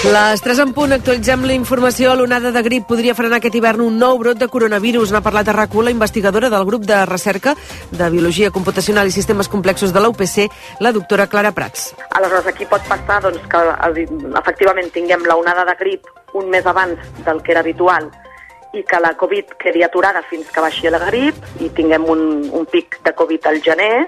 Les 3 en punt actualitzem la informació. L'onada de grip podria frenar aquest hivern un nou brot de coronavirus. N'ha parlat a rac la investigadora del grup de recerca de Biologia Computacional i Sistemes Complexos de la UPC, la doctora Clara Prats. Aleshores, aquí pot passar doncs, que efectivament tinguem la onada de grip un mes abans del que era habitual i que la Covid quedi aturada fins que baixi la grip i tinguem un, un pic de Covid al gener,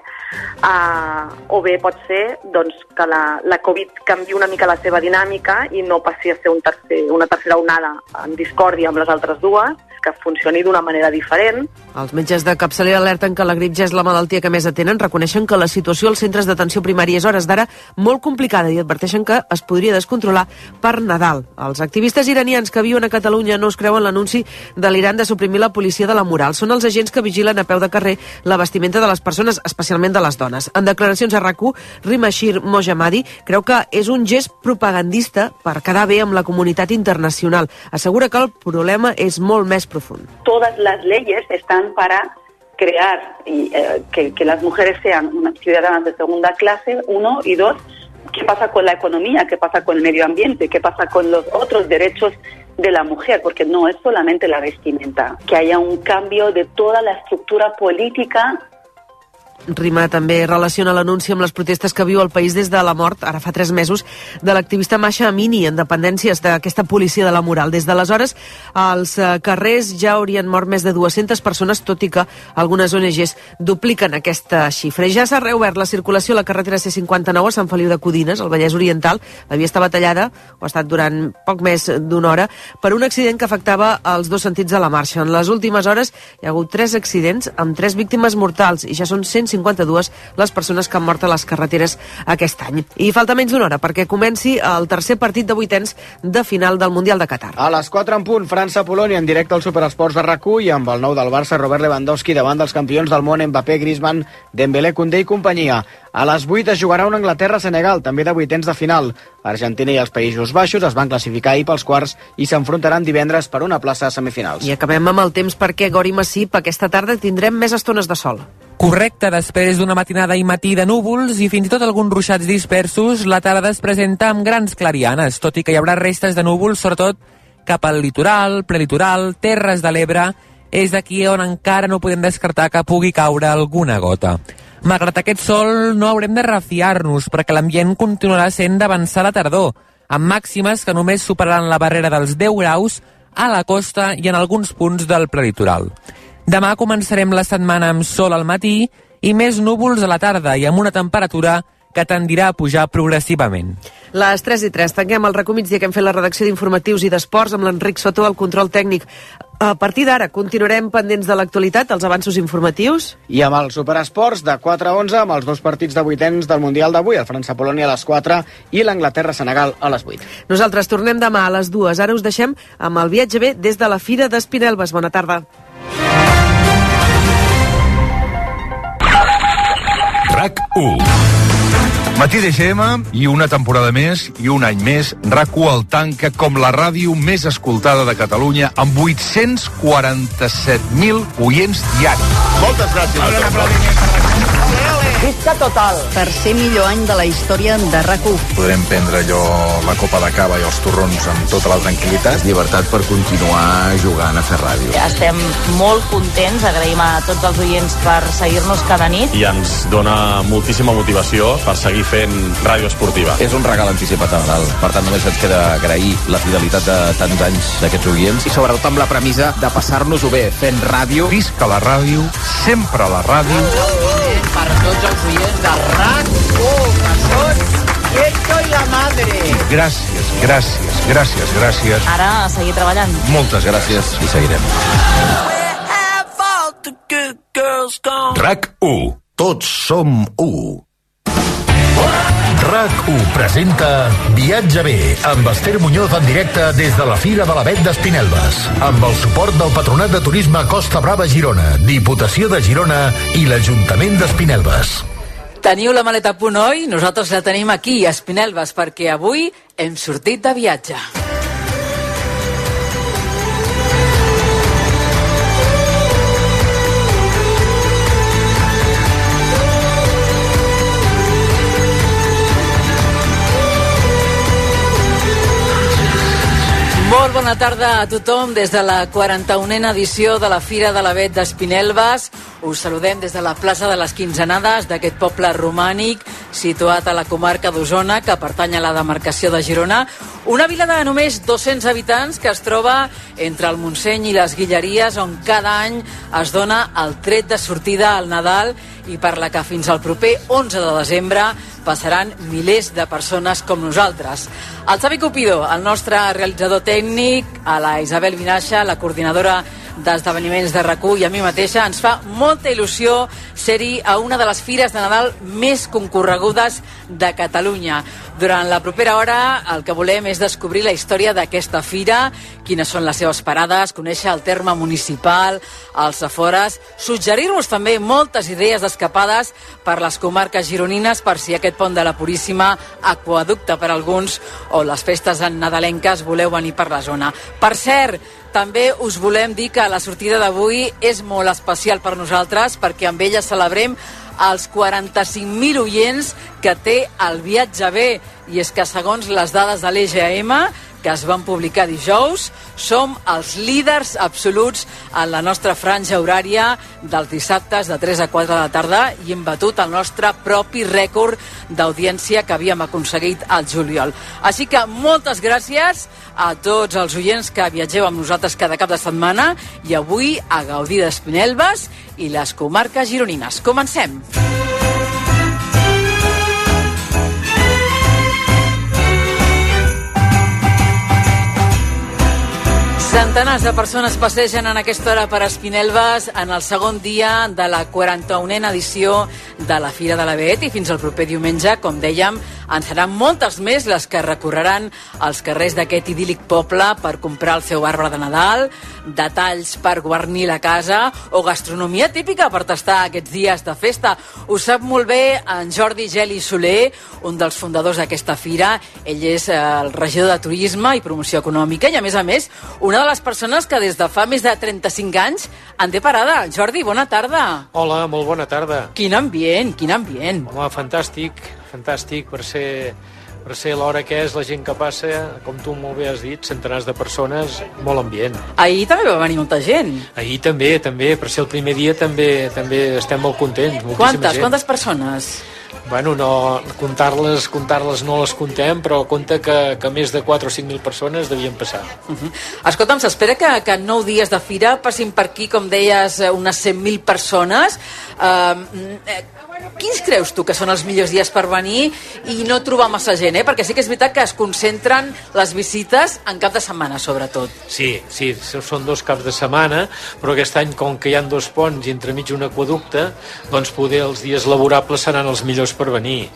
uh, o bé pot ser doncs, que la, la Covid canvi una mica la seva dinàmica i no passi a ser un tercer, una tercera onada en discòrdia amb les altres dues, que funcioni d'una manera diferent. Els metges de capçalera alerten que la grip ja és la malaltia que més atenen, reconeixen que la situació als centres d'atenció primària és hores d'ara molt complicada i adverteixen que es podria descontrolar per Nadal. Els activistes iranians que viuen a Catalunya no es creuen l'anunci de l'Iran de suprimir la policia de la moral. Són els agents que vigilen a peu de carrer la vestimenta de les persones, especialment de les dones. En declaracions a RAC1, Rimashir Mojamadi creu que és un gest propagandista per quedar bé amb la comunitat internacional. Assegura que el problema és molt més Todas las leyes están para crear y, eh, que, que las mujeres sean ciudadanas de segunda clase, uno, y dos, qué pasa con la economía, qué pasa con el medio ambiente, qué pasa con los otros derechos de la mujer, porque no es solamente la vestimenta, que haya un cambio de toda la estructura política Rima també relaciona l'anunci amb les protestes que viu el país des de la mort, ara fa tres mesos, de l'activista Masha Amini en dependències d'aquesta policia de la moral. Des d'aleshores, als eh, carrers ja haurien mort més de 200 persones, tot i que algunes ONGs dupliquen aquesta xifra. Ja s'ha reobert la circulació a la carretera C59 a Sant Feliu de Codines, al Vallès Oriental. Havia estat batallada, o ha estat durant poc més d'una hora, per un accident que afectava els dos sentits de la marxa. En les últimes hores hi ha hagut tres accidents amb tres víctimes mortals i ja són 150 152 les persones que han mort a les carreteres aquest any. I falta menys d'una hora perquè comenci el tercer partit de vuitens de final del Mundial de Qatar. A les 4 en punt, França-Polònia en directe al Superesports de rac i amb el nou del Barça, Robert Lewandowski, davant dels campions del món, Mbappé, Griezmann, Dembélé, Koundé i companyia. A les 8 es jugarà un Anglaterra-Senegal, també de vuitens de final. Argentina i els Països Baixos es van classificar ahir pels quarts i s'enfrontaran divendres per una plaça a semifinals. I acabem amb el temps perquè Gori Massip aquesta tarda tindrem més estones de sol. Correcte, després d'una matinada i matí de núvols i fins i tot alguns ruixats dispersos, la tarda es presenta amb grans clarianes, tot i que hi haurà restes de núvols, sobretot cap al litoral, prelitoral, Terres de l'Ebre, és aquí on encara no podem descartar que pugui caure alguna gota. Malgrat aquest sol, no haurem de refiar-nos, perquè l'ambient continuarà sent d'avançar la tardor, amb màximes que només superaran la barrera dels 10 graus a la costa i en alguns punts del prelitoral. Demà començarem la setmana amb sol al matí i més núvols a la tarda i amb una temperatura que tendirà a pujar progressivament. Les 3 i 3. Tanquem el recomits que hem fet la redacció d'informatius i d'esports amb l'Enric Soto, el control tècnic. A partir d'ara continuarem pendents de l'actualitat, els avanços informatius. I amb el Superesports de 4 a 11, amb els dos partits de vuitens del Mundial d'avui, el França-Polònia a les 4 i l'Anglaterra-Senegal a les 8. Nosaltres tornem demà a les 2. Ara us deixem amb el viatge bé des de la Fira d'Espinelves. Bona tarda. RAC 1 Matí d'EGM i una temporada més i un any més, RAC1 el tanca com la ràdio més escoltada de Catalunya amb 847.000 oients diaris. Moltes gràcies. Un aplaudiment per Visca total. Tercer millor any de la història de rac Podrem prendre allò, la copa de cava i els torrons amb tota la tranquil·litat. Llibertat per continuar jugant a fer ràdio. Estem molt contents, agraïm a tots els oients per seguir-nos cada nit. I ens dona moltíssima motivació per seguir fent ràdio esportiva. És un regal anticipat a Nadal. Per tant, només ens queda agrair la fidelitat de tants anys d'aquests oients. I sobretot amb la premissa de passar-nos-ho bé fent ràdio. Visca la ràdio, sempre la ràdio. Per tots els oients de RAC1, que són Esto i la madre. Gràcies, gràcies, gràcies, gràcies. Ara a seguir treballant. Moltes gràcies i seguirem. RAC 1. Tots som 1. RAC1 presenta Viatge bé amb Esther Muñoz en directe des de la Fira de la Bet d'Espinelves amb el suport del Patronat de Turisme Costa Brava Girona, Diputació de Girona i l'Ajuntament d'Espinelves. Teniu la maleta a punt, oi? Nosaltres la tenim aquí, a Espinelves, perquè avui hem sortit de viatge. Bona tarda a tothom des de la 41a edició de la Fira de l'Avet d'Espinelves. Us saludem des de la plaça de les Quinzenades d'aquest poble romànic situat a la comarca d'Osona, que pertany a la demarcació de Girona. Una vila de només 200 habitants que es troba entre el Montseny i les Guilleries, on cada any es dona el tret de sortida al Nadal i per la que fins al proper 11 de desembre passaran milers de persones com nosaltres. El Xavi Cupido, el nostre realitzador tècnic, a la Isabel Vinaixa, la coordinadora d'esdeveniments de rac i a mi mateixa ens fa molta il·lusió ser-hi a una de les fires de Nadal més concorregudes de Catalunya. Durant la propera hora el que volem és descobrir la història d'aquesta fira, quines són les seves parades, conèixer el terme municipal, els afores, suggerir-vos també moltes idees d'escapades per les comarques gironines per si aquest pont de la Puríssima, aquaducte per alguns, o les festes en nadalenques voleu venir per la zona. Per cert, també us volem dir que la sortida d'avui és molt especial per nosaltres perquè amb ella celebrem els 45.000 oients que té el viatge bé. I és que segons les dades de l'EGM, que es van publicar dijous, som els líders absoluts en la nostra franja horària dels dissabtes de 3 a 4 de la tarda i hem batut el nostre propi rècord d'audiència que havíem aconseguit al juliol. Així que moltes gràcies a tots els oients que viatgeu amb nosaltres cada cap de setmana i avui a gaudir d'Espinelves i les comarques gironines. Comencem! Centenars de persones passegen en aquesta hora per Espinelves en el segon dia de la 41a edició de la Fira de l'Avet i fins al proper diumenge, com dèiem, en seran moltes més les que recorreran els carrers d'aquest idíl·lic poble per comprar el seu arbre de Nadal, detalls per guarnir la casa o gastronomia típica per tastar aquests dies de festa. Ho sap molt bé en Jordi Geli Soler, un dels fundadors d'aquesta fira. Ell és eh, el regidor de Turisme i Promoció Econòmica i, a més a més, una de les persones que des de fa més de 35 anys en té parada. Jordi, bona tarda. Hola, molt bona tarda. Quin ambient, quin ambient. Home, fantàstic, fantàstic per ser per ser l'hora que és, la gent que passa, com tu molt bé has dit, centenars de persones, molt ambient. Ahir també va venir molta gent. Ahir també, també, per ser el primer dia també també estem molt contents. Quantes, gent. quantes persones? Bueno, no, comptar-les comptar-les no les contem, però compta que, que més de 4 o 5.000 persones devien passar. Uh -huh. Escolta'm, s'espera que, que en 9 dies de fira passin per aquí, com deies, unes 100.000 persones. Uh, quins creus tu que són els millors dies per venir i no trobar massa gent, eh? Perquè sí que és veritat que es concentren les visites en cap de setmana, sobretot. Sí, sí, són dos caps de setmana, però aquest any, com que hi han dos ponts i entremig un aquaducte, doncs poder els dies laborables seran els millors per venir.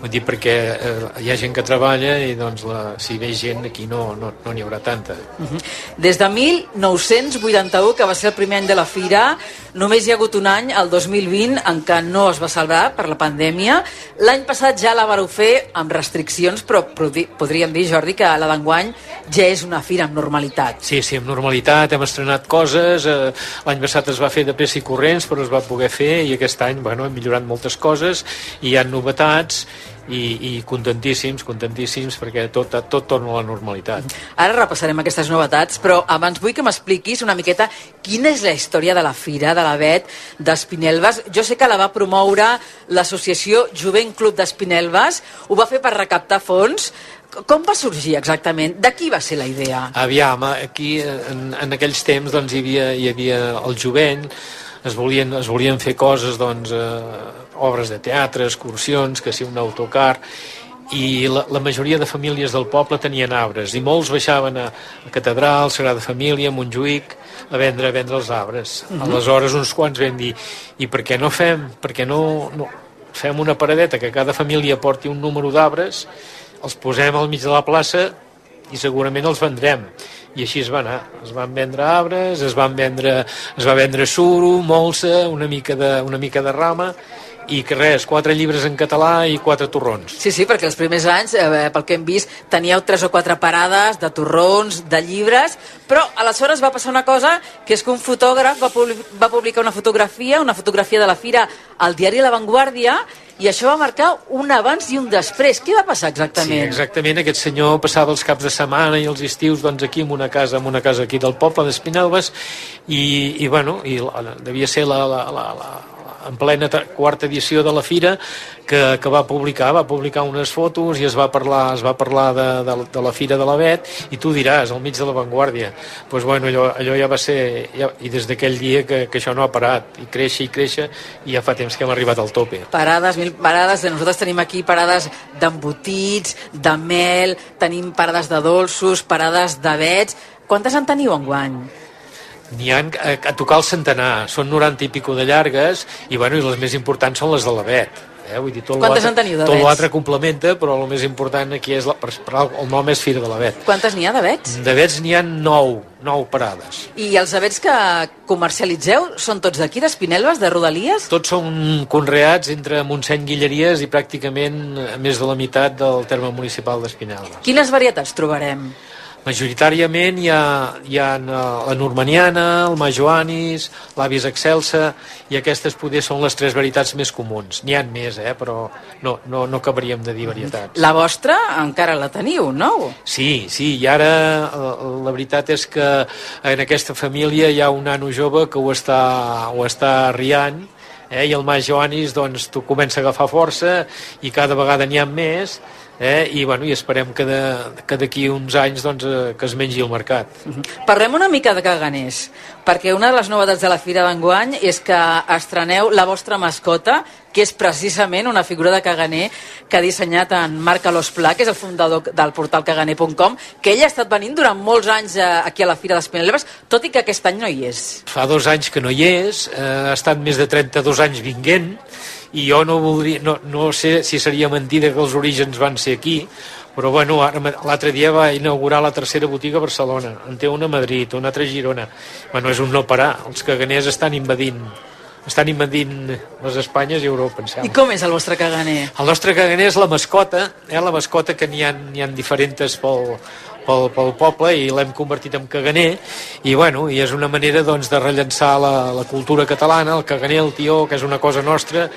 Vull dir, perquè eh, hi ha gent que treballa i doncs la, si ve gent aquí no n'hi no, no haurà tanta. Uh -huh. Des de 1981, que va ser el primer any de la fira, només hi ha hagut un any, el 2020, en què no es va celebrar per la pandèmia. L'any passat ja la vareu fer amb restriccions, però podríem dir, Jordi, que la d'enguany ja és una fira amb normalitat. Sí, sí, amb normalitat, hem estrenat coses, eh, l'any passat es va fer de pressa i corrents, però es va poder fer, i aquest any, bueno, hem millorat moltes coses, i hi ha novetats, i, i contentíssims, contentíssims perquè tot, tot torna a la normalitat. Ara repassarem aquestes novetats, però abans vull que m'expliquis una miqueta quina és la història de la Fira de la Bet d'Espinelves. Jo sé que la va promoure l'associació Jovent Club d'Espinelves, ho va fer per recaptar fons, com va sorgir exactament? De qui va ser la idea? Aviam, aquí en, en aquells temps doncs, hi, havia, hi havia el jovent, es volien, es volien fer coses, doncs, eh, obres de teatre, excursions, que si un autocar, i la, la majoria de famílies del poble tenien arbres i molts baixaven a, a Catedral, Sagrada Família, Montjuïc a vendre, a vendre els arbres. Uh mhm. -huh. Aleshores uns quants vam dir i per què no fem, per què no, no fem una paradeta que cada família porti un número d'arbres, els posem al mig de la plaça i segurament els vendrem i així es va anar. Es van vendre arbres, es van vendre, es va vendre suro, molsa, una mica de, una mica de rama i que res, quatre llibres en català i quatre torrons. Sí, sí, perquè els primers anys, eh, pel que hem vist, teníeu tres o quatre parades de torrons, de llibres, però aleshores va passar una cosa, que és que un fotògraf va, publi va publicar una fotografia, una fotografia de la fira al diari La Vanguardia, i això va marcar un abans i un després. Què va passar exactament? Sí, exactament. Aquest senyor passava els caps de setmana i els estius doncs, aquí en una casa, en una casa aquí del poble d'Espinelves i, i, bueno, i la, devia ser la, la, la, la, en plena quarta edició de la fira que, que va publicar, va publicar unes fotos i es va parlar, es va parlar de, de, de la fira de la Bet i tu diràs, al mig de l'avantguàrdia pues bueno, allò, allò ja va ser ja, i des d'aquell dia que, que això no ha parat i créixer i créixer i ja fa temps que hem arribat al tope. Parades, mil parades, nosaltres tenim aquí parades d'embotits, de mel, tenim parades de dolços, parades de vets. Quantes en teniu enguany? N'hi ha a, a tocar el centenar, són 90 i pico de llargues i, bueno, i les més importants són les de l'Avet. Eh? Vull dir, tot Quantes en teniu Tot l'altre complementa, però el més important aquí és la, per, per el nom és Fira de l'Avet. Quantes n'hi ha d'avets? D'avets n'hi ha 9, 9 parades. I els avets que comercialitzeu són tots d'aquí, d'Espinelves, de Rodalies? Tots són conreats entre Montseny Guilleries i pràcticament més de la meitat del terme municipal d'Espinelves. Quines varietats trobarem? Majoritàriament hi ha, hi ha la normaniana, el majoanis, l'avis excelsa, i aquestes poder són les tres varietats més comuns. N'hi han més, eh, però no, no, no acabaríem de dir varietats. La vostra encara la teniu, no? Sí, sí, i ara la veritat és que en aquesta família hi ha un nano jove que ho està, ho està riant, eh, i el majoanis doncs, tu comença a agafar força i cada vegada n'hi ha més, eh? I, bueno, i esperem que d'aquí uns anys doncs, eh, que es mengi el mercat. Uh -huh. Parlem una mica de caganers, perquè una de les novetats de la Fira d'enguany és que estreneu la vostra mascota, que és precisament una figura de caganer que ha dissenyat en Marc Alós Pla, que és el fundador del portal caganer.com, que ell ha estat venint durant molts anys eh, aquí a la Fira d'Espinelves, tot i que aquest any no hi és. Fa dos anys que no hi és, eh, ha estat més de 32 anys vinguent, i jo no voldria, no, no sé si seria mentida que els orígens van ser aquí, però bueno, l'altre dia va inaugurar la tercera botiga a Barcelona, en té una a Madrid, una altra a Girona. Bueno, és un no parar, els caganers estan invadint estan invadint les Espanyes i Europa, em sembla. I com és el vostre caganer? El nostre caganer és la mascota, eh, la mascota que n'hi ha, ha diferents pel, pel, pel poble i l'hem convertit en caganer. I, bueno, i és una manera doncs, de rellençar la, la cultura catalana, el caganer, el tió, que és una cosa nostra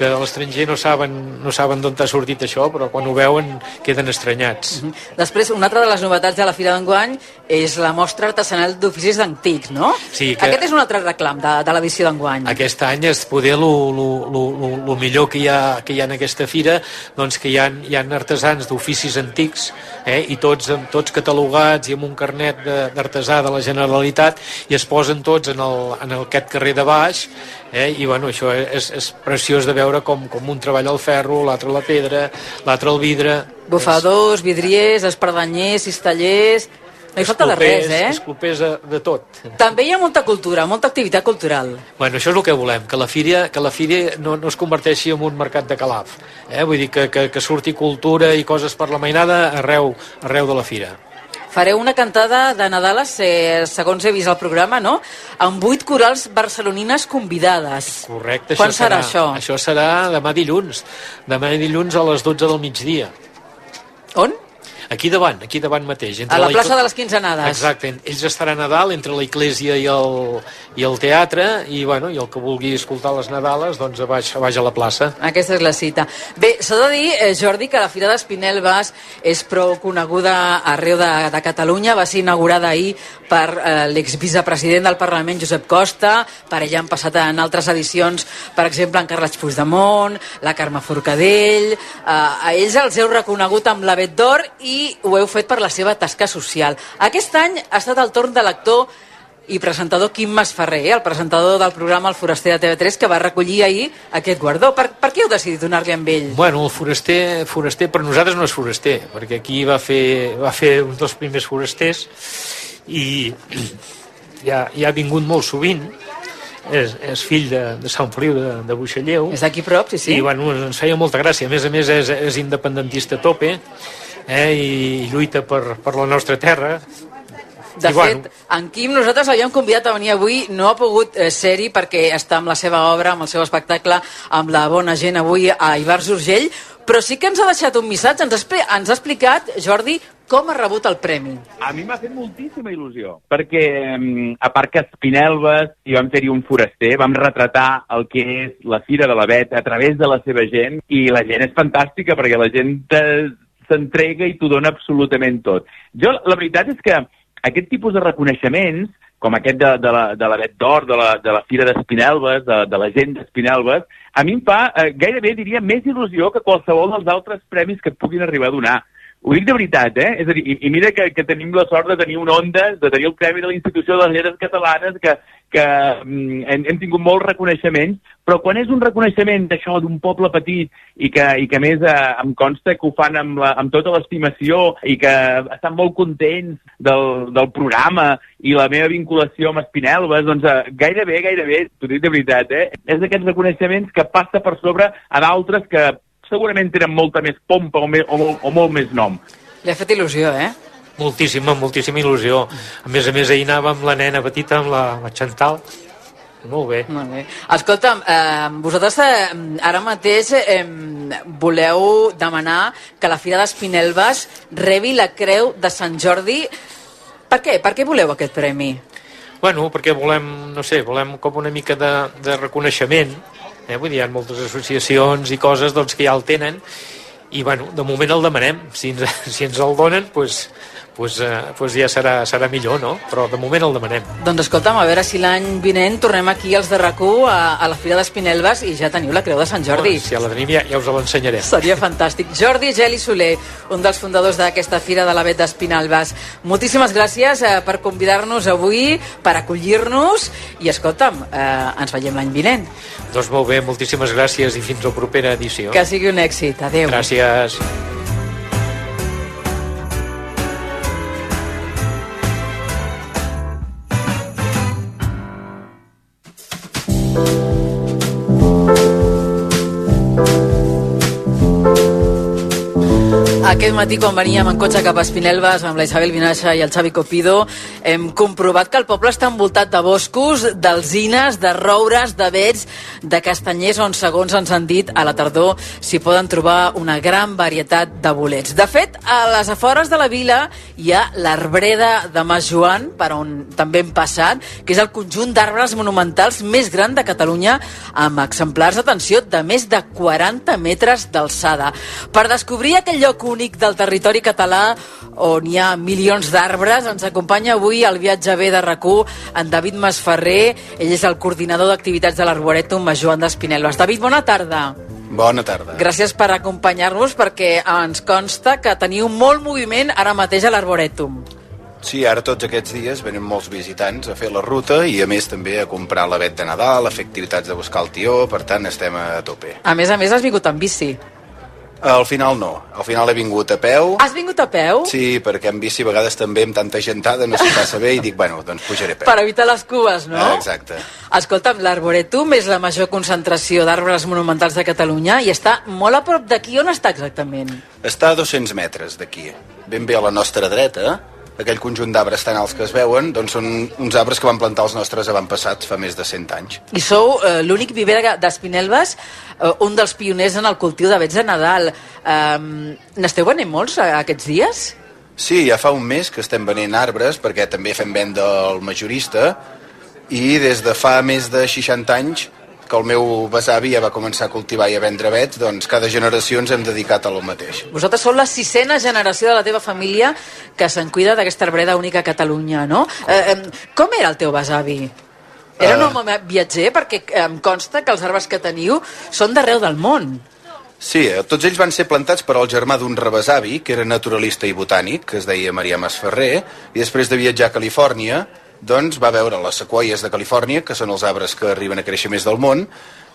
que a l'estranger no saben, no saben d'on ha sortit això, però quan ho veuen queden estranyats. Uh -huh. Després, una altra de les novetats de la Fira d'enguany és la mostra artesanal d'oficis d'antics, no? Sí, que... Aquest és un altre reclam de, de l'edició d'enguany. Aquest any és poder el millor que hi, ha, que hi ha en aquesta fira, doncs que hi ha, hi ha artesans d'oficis antics eh, i tots, tots catalogats i amb un carnet d'artesà de, de la Generalitat i es posen tots en, el, en el, aquest carrer de baix eh, i bueno, això és, és preciós de veure com, com un treballa el ferro, l'altre la pedra, l'altre el vidre... Bufadors, vidriers, espardenyers, cistellers... No hi falta de res, eh? Esclopers de, de tot. També hi ha molta cultura, molta activitat cultural. Bueno, això és el que volem, que la fira, que la fira no, no es converteixi en un mercat de calaf. Eh? Vull dir que, que, que surti cultura i coses per la mainada arreu, arreu de la fira. Fareu una cantada de Nadal, eh, segons he vist el programa, no? Amb vuit corals barcelonines convidades. Correcte. Quan això serà, serà això? Això serà demà dilluns. Demà dilluns a les 12 del migdia. On? Aquí davant, aquí davant mateix. Entre a la, la plaça de les Quinzenades. Exacte. Ells estaran a dalt, entre la iglesia i el, i el teatre, i, bueno, i el que vulgui escoltar les Nadales, doncs a baix, a baix a la plaça. Aquesta és la cita. Bé, s'ha de dir, eh, Jordi, que la Fira d'Espinelves és prou coneguda arreu de, de Catalunya. Va ser inaugurada ahir per eh, l'exvicepresident del Parlament, Josep Costa. Per ella han passat en altres edicions, per exemple, en Carles Puigdemont, la Carme Forcadell... Eh, a ells els heu reconegut amb la Bet d'Or i ho heu fet per la seva tasca social. Aquest any ha estat el torn de l'actor i presentador Quim Masferrer, el presentador del programa El Foraster de TV3, que va recollir ahir aquest guardó. Per, per què heu decidit donar-li amb ell? Bueno, el foraster, foraster per nosaltres no és foraster, perquè aquí va fer, va fer uns dels primers forasters i ja, ja ha vingut molt sovint, és, és fill de, de Sant Feliu de, de Buixalleu. És d'aquí prop, sí, sí. I bueno, ens feia molta gràcia. A més a més és, és independentista a tope, eh, i lluita per, per la nostra terra De I fet, bueno. en Quim nosaltres l'havíem convidat a venir avui, no ha pogut eh, ser-hi perquè està amb la seva obra, amb el seu espectacle, amb la bona gent avui a Ibars Urgell, però sí que ens ha deixat un missatge, ens ha, ens ha explicat, Jordi, com ha rebut el premi. A mi m'ha fet moltíssima il·lusió, perquè mm, a part que a Espinelves hi vam fer-hi un foraster, vam retratar el que és la Fira de la Bet a través de la seva gent, i la gent és fantàstica perquè la gent s'entrega i t'ho dona absolutament tot. Jo, la veritat és que aquest tipus de reconeixements, com aquest de, de la, de la Bet d'Or, de, la, de la Fira d'Espinelves, de, de la gent d'Espinelves, a mi em fa eh, gairebé, diria, més il·lusió que qualsevol dels altres premis que et puguin arribar a donar. Ho dic de veritat, eh? És a dir, i, i mira que, que tenim la sort de tenir un Ondas, de tenir el Premi de la Institució de les Lletres Catalanes, que, que mm, hem, hem tingut molts reconeixements, però quan és un reconeixement d'això d'un poble petit i que, i que a més eh, em consta que ho fan amb, la, amb tota l'estimació i que estan molt contents del, del programa i la meva vinculació amb Espinelves, doncs eh, gairebé, gairebé, t'ho dic de veritat, eh? És d'aquests reconeixements que passa per sobre a d'altres que segurament tenen molta més pompa o, me, o, o molt més nom. Li ha fet il·lusió, eh? Moltíssima, moltíssima il·lusió. A més a més, ahir anava amb la nena petita, amb la, la Chantal. Molt bé. Molt bé. Escolta'm, eh, vosaltres eh, ara mateix eh, voleu demanar que la Fira d'Espinelves rebi la Creu de Sant Jordi. Per què? Per què voleu aquest premi? Bueno, perquè volem, no sé, volem com una mica de, de reconeixement, eh? vull dir, hi ha moltes associacions i coses doncs, que ja el tenen, i bueno, de moment el demanem, si ens, si ens el donen, doncs, pues, eh, pues ja serà, serà millor, no? Però de moment el demanem. Doncs escolta'm, a veure si l'any vinent tornem aquí als de rac a, a la Fira d'Espinelves i ja teniu la Creu de Sant Jordi. Bueno, si ja la tenim ja, ja us l'ensenyarem. Seria fantàstic. Jordi Geli Soler, un dels fundadors d'aquesta Fira de la Bet d'Espinalbes. Moltíssimes gràcies eh, per convidar-nos avui, per acollir-nos i, escolta'm, eh, ens veiem l'any vinent. Doncs molt bé, moltíssimes gràcies i fins a la propera edició. Que sigui un èxit. Adéu. Gràcies. Thank you. Aquest matí, quan veníem en cotxe cap a Espinelves amb la Isabel Vinaixa i el Xavi Copido, hem comprovat que el poble està envoltat de boscos, d'alzines, de roures, de vets, de castanyers, on, segons ens han dit, a la tardor s'hi poden trobar una gran varietat de bolets. De fet, a les afores de la vila hi ha l'arbreda de Mas Joan, per on també hem passat, que és el conjunt d'arbres monumentals més gran de Catalunya, amb exemplars, atenció, de més de 40 metres d'alçada. Per descobrir aquell lloc únic del territori català on hi ha milions d'arbres, ens acompanya avui al viatge B de rac en David Masferrer. Ell és el coordinador d'activitats de l'Arboretum Mas Joan d'Espinelves. David, bona tarda. Bona tarda. Gràcies per acompanyar-nos perquè ens consta que teniu molt moviment ara mateix a l'Arboretum. Sí, ara tots aquests dies venen molts visitants a fer la ruta i a més també a comprar l'avet de Nadal, a fer activitats de buscar el tió, per tant estem a tope. A més a més, has vingut amb bici. Al final no, al final he vingut a peu. Has vingut a peu? Sí, perquè en bici a vegades també amb tanta gentada no s'hi passa bé i dic, bueno, doncs pujaré a peu. Per evitar les cues, no? Ah, exacte. Escolta'm, l'Arboretum és la major concentració d'arbres monumentals de Catalunya i està molt a prop d'aquí. On està exactament? Està a 200 metres d'aquí, ben bé a la nostra dreta, aquell conjunt d'arbres tan alts que es veuen, doncs són uns arbres que van plantar els nostres avantpassats fa més de 100 anys. I sou eh, l'únic viver de- d'Espinelves, eh, un dels pioners en el cultiu d'avets de Nadal. Eh, N'esteu venent molts aquests dies? Sí, ja fa un mes que estem venent arbres perquè també fem venda al majorista i des de fa més de 60 anys que el meu besavi ja va començar a cultivar i a vendre avets, doncs cada generació ens hem dedicat a lo mateix. Vosaltres sou la sisena generació de la teva família que se'n cuida d'aquesta arbreda única a Catalunya, no? Eh, eh, com era el teu besavi? Era un Eh. home viatger? Perquè em consta que els arbres que teniu són d'arreu del món. Sí, eh, tots ells van ser plantats per al germà d'un rebesavi, que era naturalista i botànic, que es deia Maria Masferrer, i després de viatjar a Califòrnia, doncs va veure les sequoies de Califòrnia, que són els arbres que arriben a créixer més del món,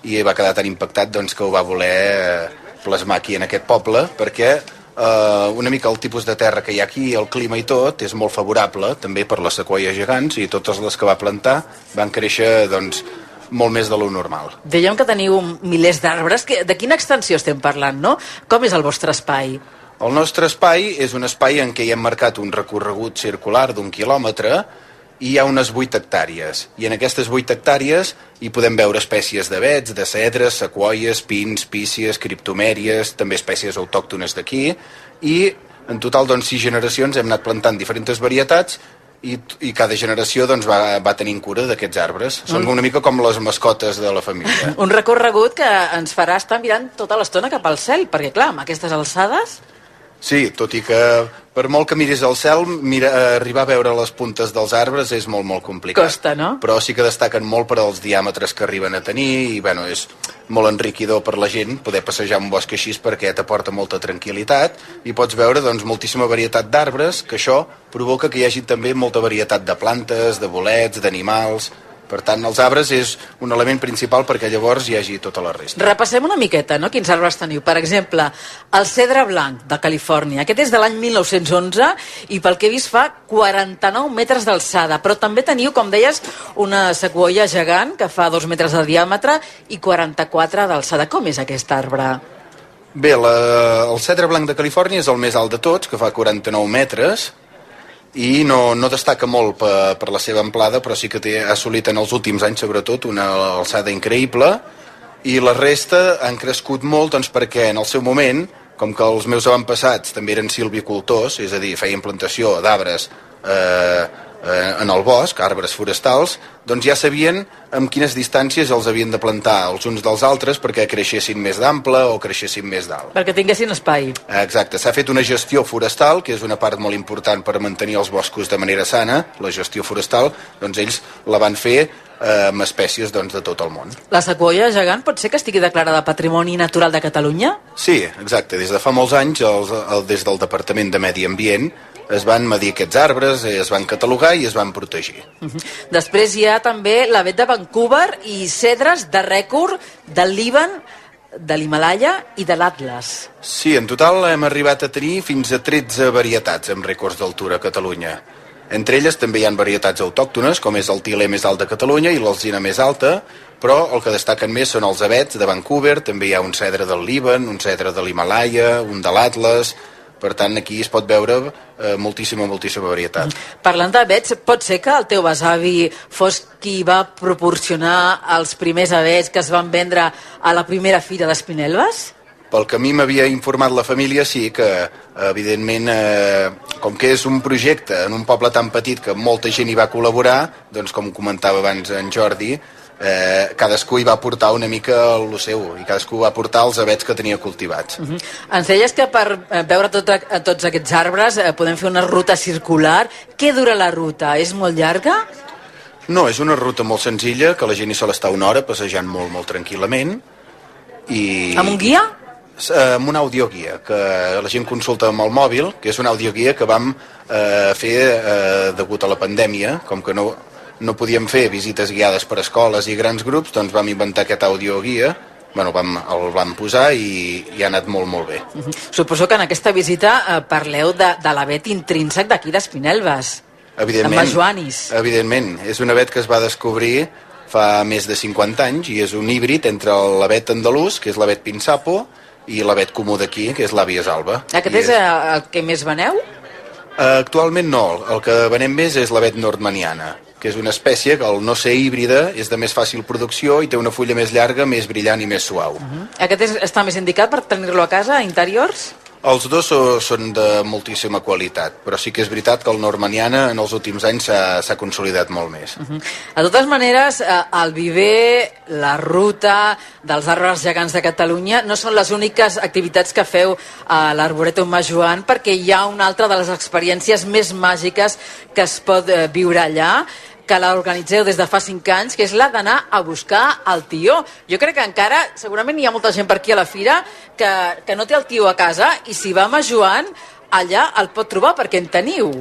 i va quedar tan impactat doncs, que ho va voler eh, plasmar aquí en aquest poble, perquè eh, una mica el tipus de terra que hi ha aquí, el clima i tot, és molt favorable, també per les sequoies gegants, i totes les que va plantar van créixer doncs, molt més de lo normal. Dèiem que teniu milers d'arbres. De quina extensió estem parlant, no? Com és el vostre espai? El nostre espai és un espai en què hi hem marcat un recorregut circular d'un quilòmetre i hi ha unes 8 hectàrees. I en aquestes 8 hectàrees hi podem veure espècies d'avets, de cedres, sequoies, pins, pícies, criptomèries, també espècies autòctones d'aquí, i en total, doncs, sis generacions hem anat plantant diferents varietats i, i cada generació doncs, va, va tenint cura d'aquests arbres. Són una mica com les mascotes de la família. Un recorregut que ens farà estar mirant tota l'estona cap al cel, perquè clar, amb aquestes alçades... Sí, tot i que per molt que miris al cel, mira, arribar a veure les puntes dels arbres és molt, molt complicat. Costa, no? Però sí que destaquen molt per als diàmetres que arriben a tenir i, bueno, és molt enriquidor per la gent poder passejar un bosc així perquè t'aporta molta tranquil·litat i pots veure, doncs, moltíssima varietat d'arbres, que això provoca que hi hagi també molta varietat de plantes, de bolets, d'animals... Per tant, els arbres és un element principal perquè llavors hi hagi tota la resta. Repassem una miqueta, no?, quins arbres teniu. Per exemple, el cedre blanc de Califòrnia. Aquest és de l'any 1911 i pel que he vist fa 49 metres d'alçada. Però també teniu, com deies, una sequoia gegant que fa 2 metres de diàmetre i 44 d'alçada. Com és aquest arbre? Bé, la, el cedre blanc de Califòrnia és el més alt de tots, que fa 49 metres, i no, no destaca molt per, per la seva amplada, però sí que té, ha assolit en els últims anys, sobretot, una alçada increïble, i la resta han crescut molt doncs, perquè en el seu moment, com que els meus avantpassats també eren silvicultors, és a dir, feien plantació d'arbres eh, eh, en el bosc, arbres forestals, doncs ja sabien amb quines distàncies els havien de plantar els uns dels altres perquè creixessin més d'ample o creixessin més d'alt. Perquè tinguessin espai. Exacte, s'ha fet una gestió forestal, que és una part molt important per mantenir els boscos de manera sana, la gestió forestal, doncs ells la van fer eh, amb espècies doncs, de tot el món. La sequoia gegant pot ser que estigui declarada Patrimoni Natural de Catalunya? Sí, exacte. Des de fa molts anys, els, el, des del Departament de Medi Ambient, es van medir aquests arbres, eh, es van catalogar i es van protegir. Uh -huh. Després hi ha també l'avet de Vancouver i cedres de rècord del Líban, de l'Himalaya i de l'Atlas. Sí, en total hem arribat a tenir fins a 13 varietats amb rècords d'altura a Catalunya. Entre elles també hi ha varietats autòctones, com és el tiler més alt de Catalunya i l'alzina més alta, però el que destaquen més són els avets de Vancouver, també hi ha un cedre del Líban, un cedre de l'Himalaya, un de l'Atlas, per tant, aquí es pot veure eh, moltíssima, moltíssima varietat. Parlant d'avets, pot ser que el teu besavi fos qui va proporcionar els primers avets que es van vendre a la primera fira d'Espinelves? Pel que a mi m'havia informat la família, sí que, evidentment, eh, com que és un projecte en un poble tan petit que molta gent hi va col·laborar, doncs, com comentava abans en Jordi, eh, cadascú hi va portar una mica el seu i cadascú va portar els avets que tenia cultivats. Uh -huh. Ens deies que per eh, veure tot, a, tots aquests arbres eh, podem fer una ruta circular. Què dura la ruta? És molt llarga? No, és una ruta molt senzilla, que la gent hi sol estar una hora passejant molt, molt tranquil·lament. I... Amb un guia? amb un audioguia que la gent consulta amb el mòbil, que és un audioguia que vam eh, fer eh, degut a la pandèmia, com que no, no podíem fer visites guiades per escoles i grans grups, doncs vam inventar aquest audioguia, bueno, vam, el vam posar i, i ha anat molt, molt bé. Uh -huh. Suposo que en aquesta visita eh, parleu de, de l'avet intrínsec d'aquí d'Espinelves. Evidentment, de Joanis. evidentment, és un avet que es va descobrir fa més de 50 anys i és un híbrid entre l'avet andalús, que és l'avet pinsapo, i l'avet comú d'aquí, que és l'àvies alba. Aquest I és, és el que més veneu? Uh, actualment no, el que venem més és l'avet nordmaniana, que és una espècie que al no ser híbrida és de més fàcil producció i té una fulla més llarga, més brillant i més suau. Uh -huh. Aquest és, està més indicat per tenir-lo a casa, a interiors? Els dos són de moltíssima qualitat, però sí que és veritat que el normaniana en els últims anys s'ha consolidat molt més. Uh -huh. De totes maneres, eh, el viver, la ruta dels arbres gegants de Catalunya no són les úniques activitats que feu a l'Arboretum Majoan, perquè hi ha una altra de les experiències més màgiques que es pot eh, viure allà, que l'organitzeu des de fa 5 anys, que és la d'anar a buscar el tió. Jo crec que encara, segurament hi ha molta gent per aquí a la fira que, que no té el tió a casa i si va amb Joan, allà el pot trobar perquè en teniu.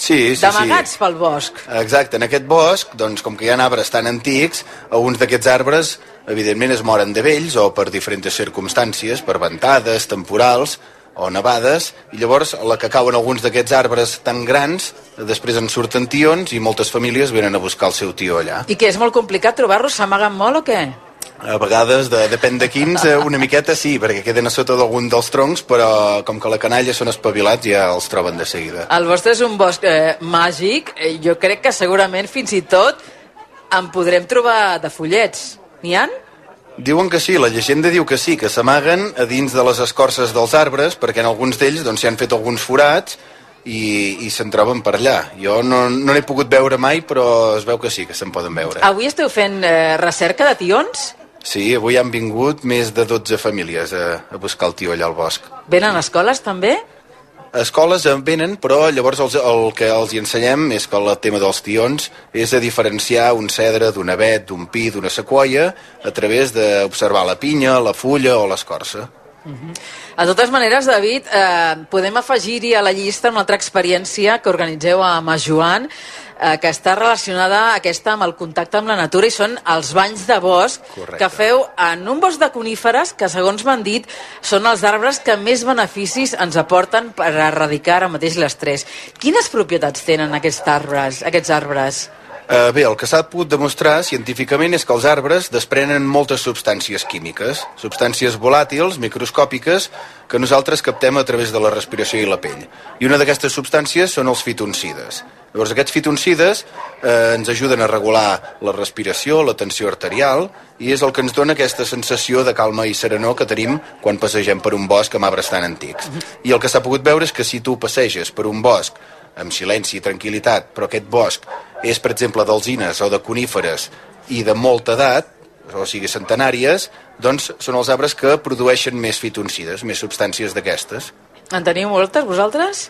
Sí, sí, D'amagats sí. pel bosc. Exacte, en aquest bosc, doncs, com que hi ha arbres tan antics, alguns d'aquests arbres, evidentment, es moren de vells o per diferents circumstàncies, per ventades, temporals, o nevades, i llavors la que cauen alguns d'aquests arbres tan grans, després en surten tions i moltes famílies venen a buscar el seu tió allà. I que és molt complicat trobar-los? S'amaguen molt o què? A vegades, de, depèn de quins, eh, una miqueta sí, perquè queden a sota d'algun dels troncs, però com que la canalla són espavilats ja els troben de seguida. El vostre és un bosc eh, màgic. Eh, jo crec que segurament fins i tot en podrem trobar de follets. N'hi han? Diuen que sí, la llegenda diu que sí, que s'amaguen a dins de les escorces dels arbres, perquè en alguns d'ells doncs, s'hi han fet alguns forats i, i se'n troben per allà. Jo no no n'he pogut veure mai, però es veu que sí, que se'n poden veure. Avui esteu fent eh, recerca de tions? Sí, avui han vingut més de 12 famílies a, a buscar el tio allà al bosc. Venen a escoles també? Escoles en venen, però llavors els, el que els hi ensenyem és que el tema dels tions és a diferenciar un cedre d'un avet, d'un pi, d'una sequoia, a través d'observar la pinya, la fulla o l'escorça. De totes maneres, David, eh, podem afegir-hi a la llista una altra experiència que organitzeu amb Joan, eh, que està relacionada aquesta amb el contacte amb la natura i són els banys de bosc Correcte. que feu en un bosc de coníferes que, segons m'han dit, són els arbres que més beneficis ens aporten per erradicar ara mateix l'estrès. Quines propietats tenen aquests arbres? Aquests arbres? Eh, bé, el que s'ha pogut demostrar científicament és que els arbres desprenen moltes substàncies químiques, substàncies volàtils, microscòpiques, que nosaltres captem a través de la respiració i la pell. I una d'aquestes substàncies són els fitoncides. Llavors, aquests fitoncides eh, ens ajuden a regular la respiració, la tensió arterial, i és el que ens dona aquesta sensació de calma i serenor que tenim quan passegem per un bosc amb arbres tan antics. I el que s'ha pogut veure és que si tu passeges per un bosc amb silenci i tranquil·litat, però aquest bosc és, per exemple, d'alzines o de coníferes i de molta edat, o sigui, centenàries, doncs són els arbres que produeixen més fitoncides, més substàncies d'aquestes. En teniu moltes, vosaltres?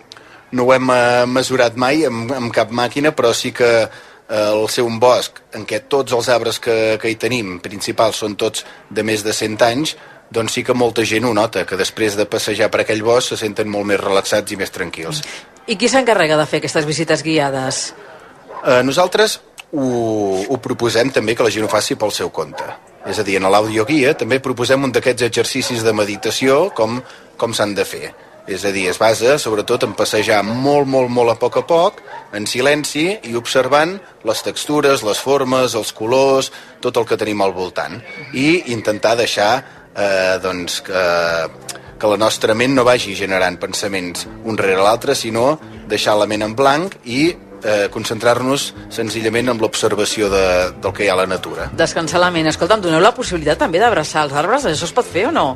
No ho hem eh, mesurat mai amb, amb cap màquina, però sí que eh, el ser un bosc en què tots els arbres que, que hi tenim, principals, són tots de més de 100 anys, doncs sí que molta gent ho nota, que després de passejar per aquell bosc se senten molt més relaxats i més tranquils. I qui s'encarrega de fer aquestes visites guiades? Eh, nosaltres ho, ho proposem també que la gent ho faci pel seu compte. És a dir, en l'audioguia també proposem un d'aquests exercicis de meditació com, com s'han de fer. És a dir, es basa sobretot en passejar molt, molt, molt a poc a poc, en silenci i observant les textures, les formes, els colors, tot el que tenim al voltant. I intentar deixar eh, doncs, que, que la nostra ment no vagi generant pensaments un rere l'altre, sinó deixar la ment en blanc i eh, concentrar-nos senzillament en l'observació de, del que hi ha a la natura. Descansar la ment. Escolta'm, doneu la possibilitat també d'abraçar els arbres? Això es pot fer o no?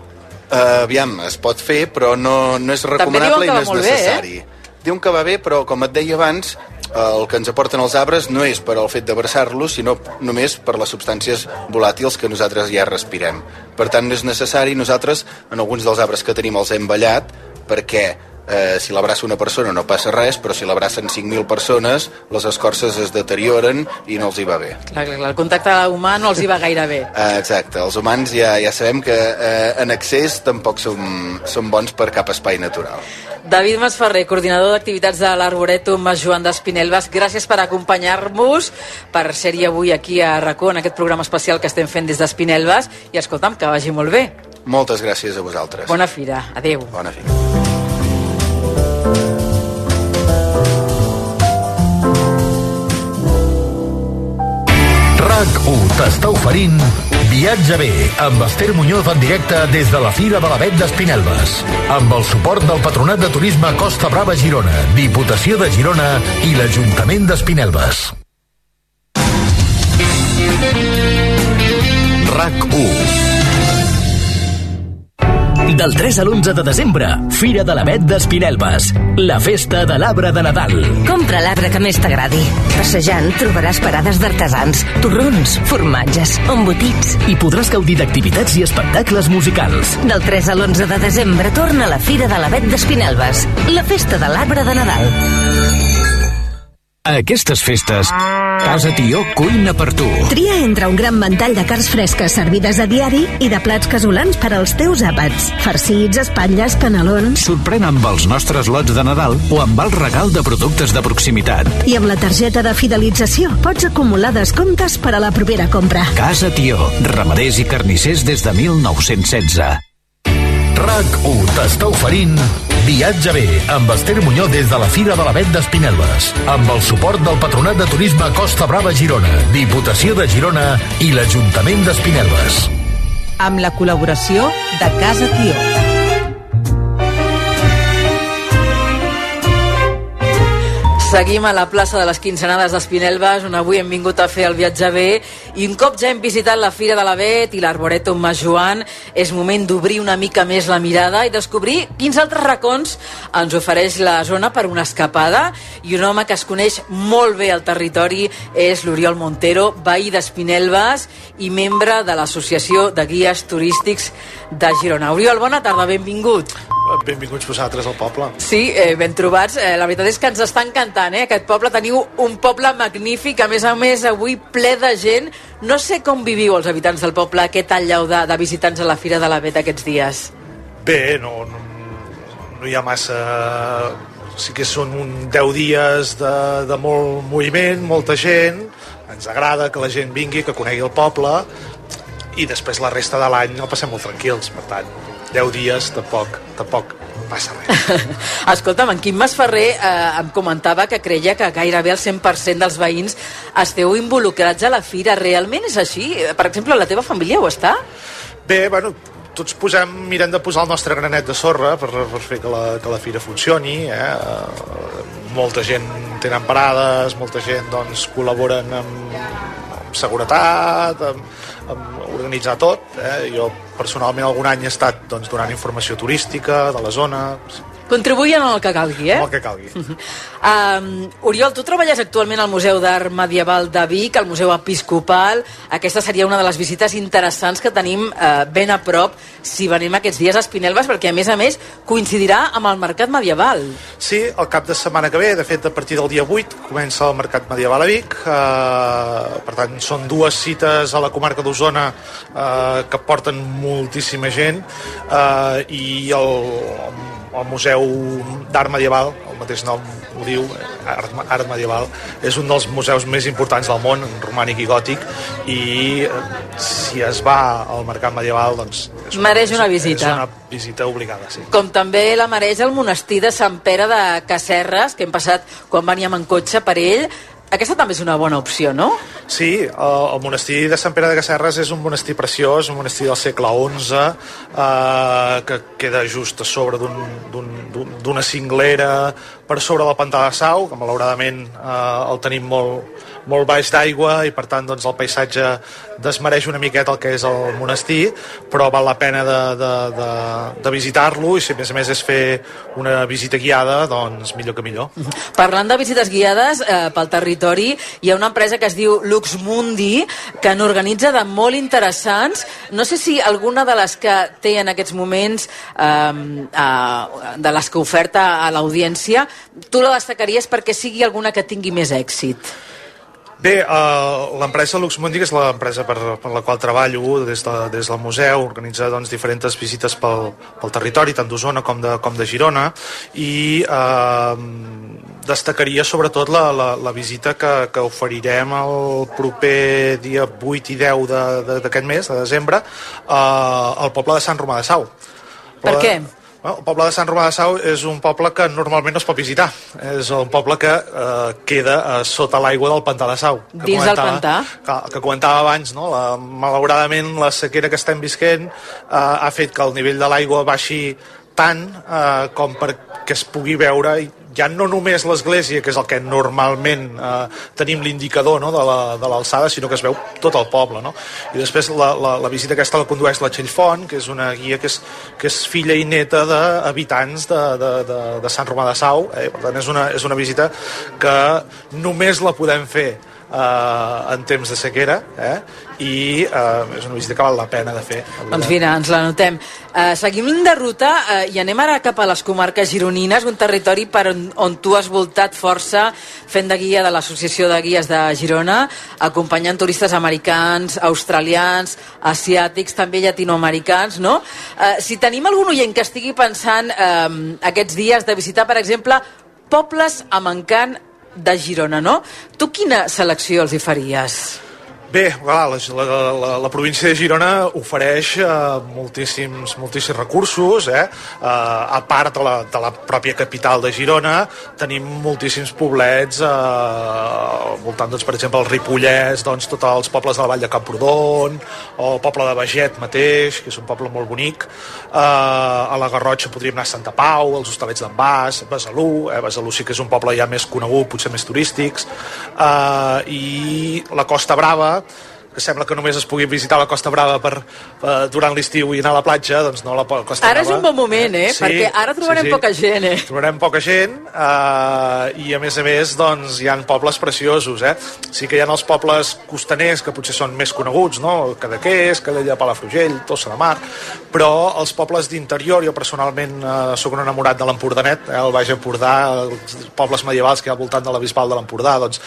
Uh, aviam, es pot fer, però no, no és recomanable i no és necessari. Eh? Diuen que va bé, però com et deia abans, el que ens aporten els arbres no és per al fet d'abraçar-los, sinó només per les substàncies volàtils que nosaltres ja respirem. Per tant, no és necessari. Nosaltres, en alguns dels arbres que tenim, els hem ballat perquè eh, si l'abraça una persona no passa res, però si l'abracen 5.000 persones, les escorces es deterioren i no els hi va bé. Clar, clar, clar, el contacte humà no els hi va gaire bé. Eh, exacte, els humans ja, ja sabem que eh, en excés tampoc som, som bons per cap espai natural. David Masferrer, coordinador d'activitats de l'Arboretum Joan d'Espinelves, gràcies per acompanyar-nos, per ser-hi avui aquí a RACó, en aquest programa especial que estem fent des d'Espinelves, i escolta'm, que vagi molt bé. Moltes gràcies a vosaltres. Bona fira. Adéu. Bona fira. RAC1 t'està oferint Viatge bé, amb Esther Muñoz en directe des de la Fira de l'Avet d'Espinelves. Amb el suport del Patronat de Turisme Costa Brava Girona, Diputació de Girona i l'Ajuntament d'Espinelves. RAC1 del 3 a l'11 de desembre, Fira de l'Avet d'Espinelves, la festa de l'arbre de Nadal. Compra l'arbre que més t'agradi. Passejant trobaràs parades d'artesans, torrons, formatges, embotits. I podràs gaudir d'activitats i espectacles musicals. Del 3 a l'11 de desembre torna la Fira de l'Avet d'Espinelves, la festa de l'arbre de Nadal. A aquestes festes, Casa Tió cuina per tu. Tria entre un gran ventall de carns fresques servides a diari i de plats casolans per als teus àpats. Farcits, espatlles, canelons... Sorprèn amb els nostres lots de Nadal o amb el regal de productes de proximitat. I amb la targeta de fidelització pots acumular descomptes per a la propera compra. Casa Tió, ramaders i carnissers des de 1916. RAC1 t'està oferint Viatge bé, amb Esther Muñoz des de la Fira de l'Avet d'Espinelves. Amb el suport del Patronat de Turisme Costa Brava Girona, Diputació de Girona i l'Ajuntament d'Espinelves. Amb la col·laboració de Casa Tió. Seguim a la plaça de les Quincenades d'Espinelves, on avui hem vingut a fer el viatge bé i un cop ja hem visitat la Fira de l'Avet i l'Arboretum Mas Joan, és moment d'obrir una mica més la mirada i descobrir quins altres racons ens ofereix la zona per una escapada i un home que es coneix molt bé al territori és l'Oriol Montero, veí d'Espinelves i membre de l'Associació de Guies Turístics de Girona. Oriol, bona tarda, benvingut. Benvinguts vosaltres al poble. Sí, eh, ben trobats. Eh, la veritat és que ens està encantant, eh? Aquest poble. Teniu un poble magnífic, a més a més, avui ple de gent. No sé com viviu els habitants del poble aquest allau de, de visitants a la Fira de la Bet aquests dies. Bé, no, no, no hi ha massa... Sí que són un 10 dies de, de molt moviment, molta gent. Ens agrada que la gent vingui, que conegui el poble i després la resta de l'any el passem molt tranquils, per tant, 10 dies tampoc, tampoc passa res. Escolta'm, en Quim Masferrer eh, em comentava que creia que gairebé el 100% dels veïns esteu involucrats a la fira. Realment és així? Per exemple, la teva família ho està? Bé, bueno, tots posem, mirem de posar el nostre granet de sorra per, per fer que la, que la fira funcioni. Eh? Molta gent tenen parades, molta gent doncs, col·laboren amb, amb seguretat, amb, amb organitzar tot. Eh? Jo personalment algun any he estat doncs, donant informació turística de la zona, Contribuïen en el que calgui, eh? el que calgui. Um, Oriol, tu treballes actualment al Museu d'Art Medieval de Vic, al Museu Episcopal. Aquesta seria una de les visites interessants que tenim uh, ben a prop si venim aquests dies a Espinelves, perquè a més a més coincidirà amb el Mercat Medieval. Sí, el cap de setmana que ve, de fet a partir del dia 8 comença el Mercat Medieval a Vic, uh, per tant són dues cites a la comarca d'Osona uh, que porten moltíssima gent uh, i el, el Museu d'Art Medieval, el mateix nom ho diu, Art, Art Medieval, és un dels museus més importants del món, romànic i gòtic, i eh, si es va al mercat medieval, doncs... És Mereix una visita. És una visita obligada, sí. Com també la mereix el monestir de Sant Pere de Casserres, que hem passat quan veníem en cotxe per ell, aquesta també és una bona opció, no? Sí, el, el monestir de Sant Pere de Casserres és un monestir preciós, un monestir del segle XI, eh, que queda just a sobre d'una un, cinglera per sobre del pantà de Sau, que malauradament eh, el tenim molt, molt baix d'aigua i per tant doncs, el paisatge desmereix una miqueta el que és el monestir però val la pena de, de, de, de visitar-lo i si a més a més és fer una visita guiada doncs millor que millor. Parlant de visites guiades eh, pel territori hi ha una empresa que es diu Luxmundi que n'organitza de molt interessants. No sé si alguna de les que té en aquests moments eh, eh, de les que oferta a l'audiència tu la destacaries perquè sigui alguna que tingui més èxit Bé, uh, l'empresa Luxmundi, que és l'empresa per, per la qual treballo des, de, des del museu, organitza doncs, diferents visites pel, pel territori, tant d'Osona com, de, com de Girona, i uh, destacaria sobretot la, la, la visita que, que oferirem el proper dia 8 i 10 d'aquest mes, de desembre, uh, al poble de Sant Romà de Sau. Per què? Bueno, el poble de Sant Romà de Sau és un poble que normalment no es pot visitar. És un poble que eh, queda eh, sota l'aigua del pantà de Sau. Que Dins del pantà? Que, que comentava abans, no? La, malauradament la sequera que estem visquent eh, ha fet que el nivell de l'aigua baixi tant eh, com perquè es pugui veure ja no només l'església, que és el que normalment eh, tenim l'indicador no, de l'alçada, la, sinó que es veu tot el poble. No? I després la, la, la visita aquesta la condueix la Txell Font, que és una guia que és, que és filla i neta d'habitants de, de, de, de Sant Romà de Sau. Eh? Per tant, és una, és una visita que només la podem fer eh, en temps de sequera eh? i eh, és una visita que val la pena de fer. Doncs mira, ens la notem. Eh, seguim de ruta eh, i anem ara cap a les comarques gironines, un territori per on, on tu has voltat força fent de guia de l'Associació de Guies de Girona, acompanyant turistes americans, australians, asiàtics, també llatinoamericans, no? Eh, si tenim algun oient que estigui pensant eh, aquests dies de visitar, per exemple, pobles amb encant de Girona, no? Tu quina selecció els hi faries? Bé, la, la, la, la província de Girona ofereix eh, moltíssims, moltíssims recursos, eh? eh? a part de la, de la pròpia capital de Girona, tenim moltíssims poblets eh, al voltant, doncs, per exemple, el Ripollès, doncs, tots els pobles de la Vall de Camprodon, o el poble de Beget mateix, que és un poble molt bonic, eh, a la Garrotxa podríem anar a Santa Pau, als Hostalets d'en Bas, Besalú, eh? Besalú sí que és un poble ja més conegut, potser més turístics, eh, i la Costa Brava, que sembla que només es pugui visitar la Costa Brava per, per durant l'estiu i anar a la platja, doncs no, la Costa Ara Brava... és un bon moment, eh? Perquè ara trobarem sí, sí. poca gent, eh? Trobarem poca gent eh, i a més a més doncs, hi han pobles preciosos, eh? Sí que hi ha els pobles costaners que potser són més coneguts, no? Cadaqués, Calella, Palafrugell, Tossa de Mar, però els pobles d'interior, jo personalment eh, sóc un enamorat de l'Empordanet, eh, el Baix Empordà, els pobles medievals que hi ha al voltant de la Bisbal de l'Empordà, doncs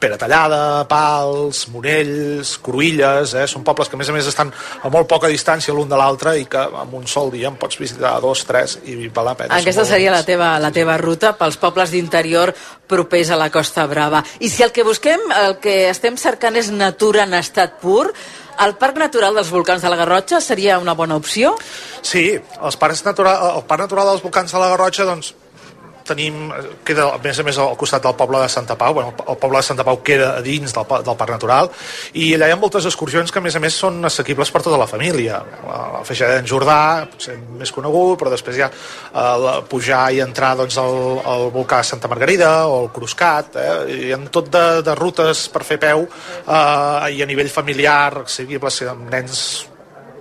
Pere Tallada, Pals, Monells, Cruïlles, eh? són pobles que a més a més estan a molt poca distància l'un de l'altre i que amb un sol dia en pots visitar dos, tres i val la pena. Aquesta seria la teva, la teva ruta pels pobles d'interior propers a la Costa Brava. I si el que busquem, el que estem cercant és natura en estat pur, el Parc Natural dels Volcans de la Garrotxa seria una bona opció? Sí, els parcs natural, el Parc Natural dels Volcans de la Garrotxa doncs, tenim, queda a més a més al costat del poble de Santa Pau, bueno, el poble de Santa Pau queda a dins del, del Parc Natural. I allà hi ha moltes excursions que a més a més són assequibles per tota la família. La, la Feixada d'en Jordà, potser més conegut però després hi ha eh, la, pujar i entrar doncs, al, al volcà Santa Margarida o el Cruscat eh? hi ha tot de, de rutes per fer peu eh, i a nivell familiar assequibles amb nens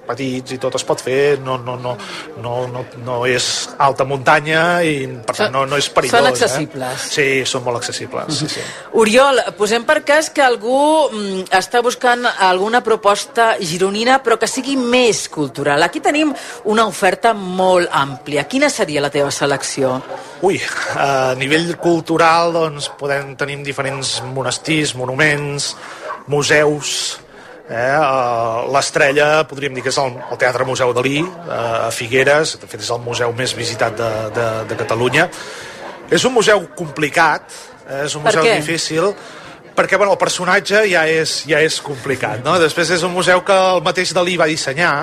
petits i tot es pot fer, no, no, no, no, no, no és alta muntanya i per tant no, no és perillós. Són accessibles. Eh? Sí, són molt accessibles. Sí, sí. Oriol, posem per cas que algú mm, està buscant alguna proposta gironina però que sigui més cultural. Aquí tenim una oferta molt àmplia. Quina seria la teva selecció? Ui, a nivell cultural doncs, podem tenir diferents monestirs, monuments, museus, Eh, L'estrella, podríem dir que és el, el Teatre Museu Dalí, eh, a Figueres, de fet és el museu més visitat de, de, de Catalunya. És un museu complicat, eh, és un Per museu què? difícil, perquè bueno, el personatge ja és, ja és complicat. No? Després és un museu que el mateix Dalí va dissenyar,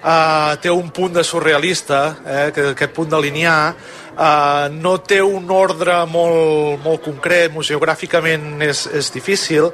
eh, té un punt de surrealista, eh, que aquest punt de linear, Uh, no té un ordre molt, molt concret, museogràficament és, és difícil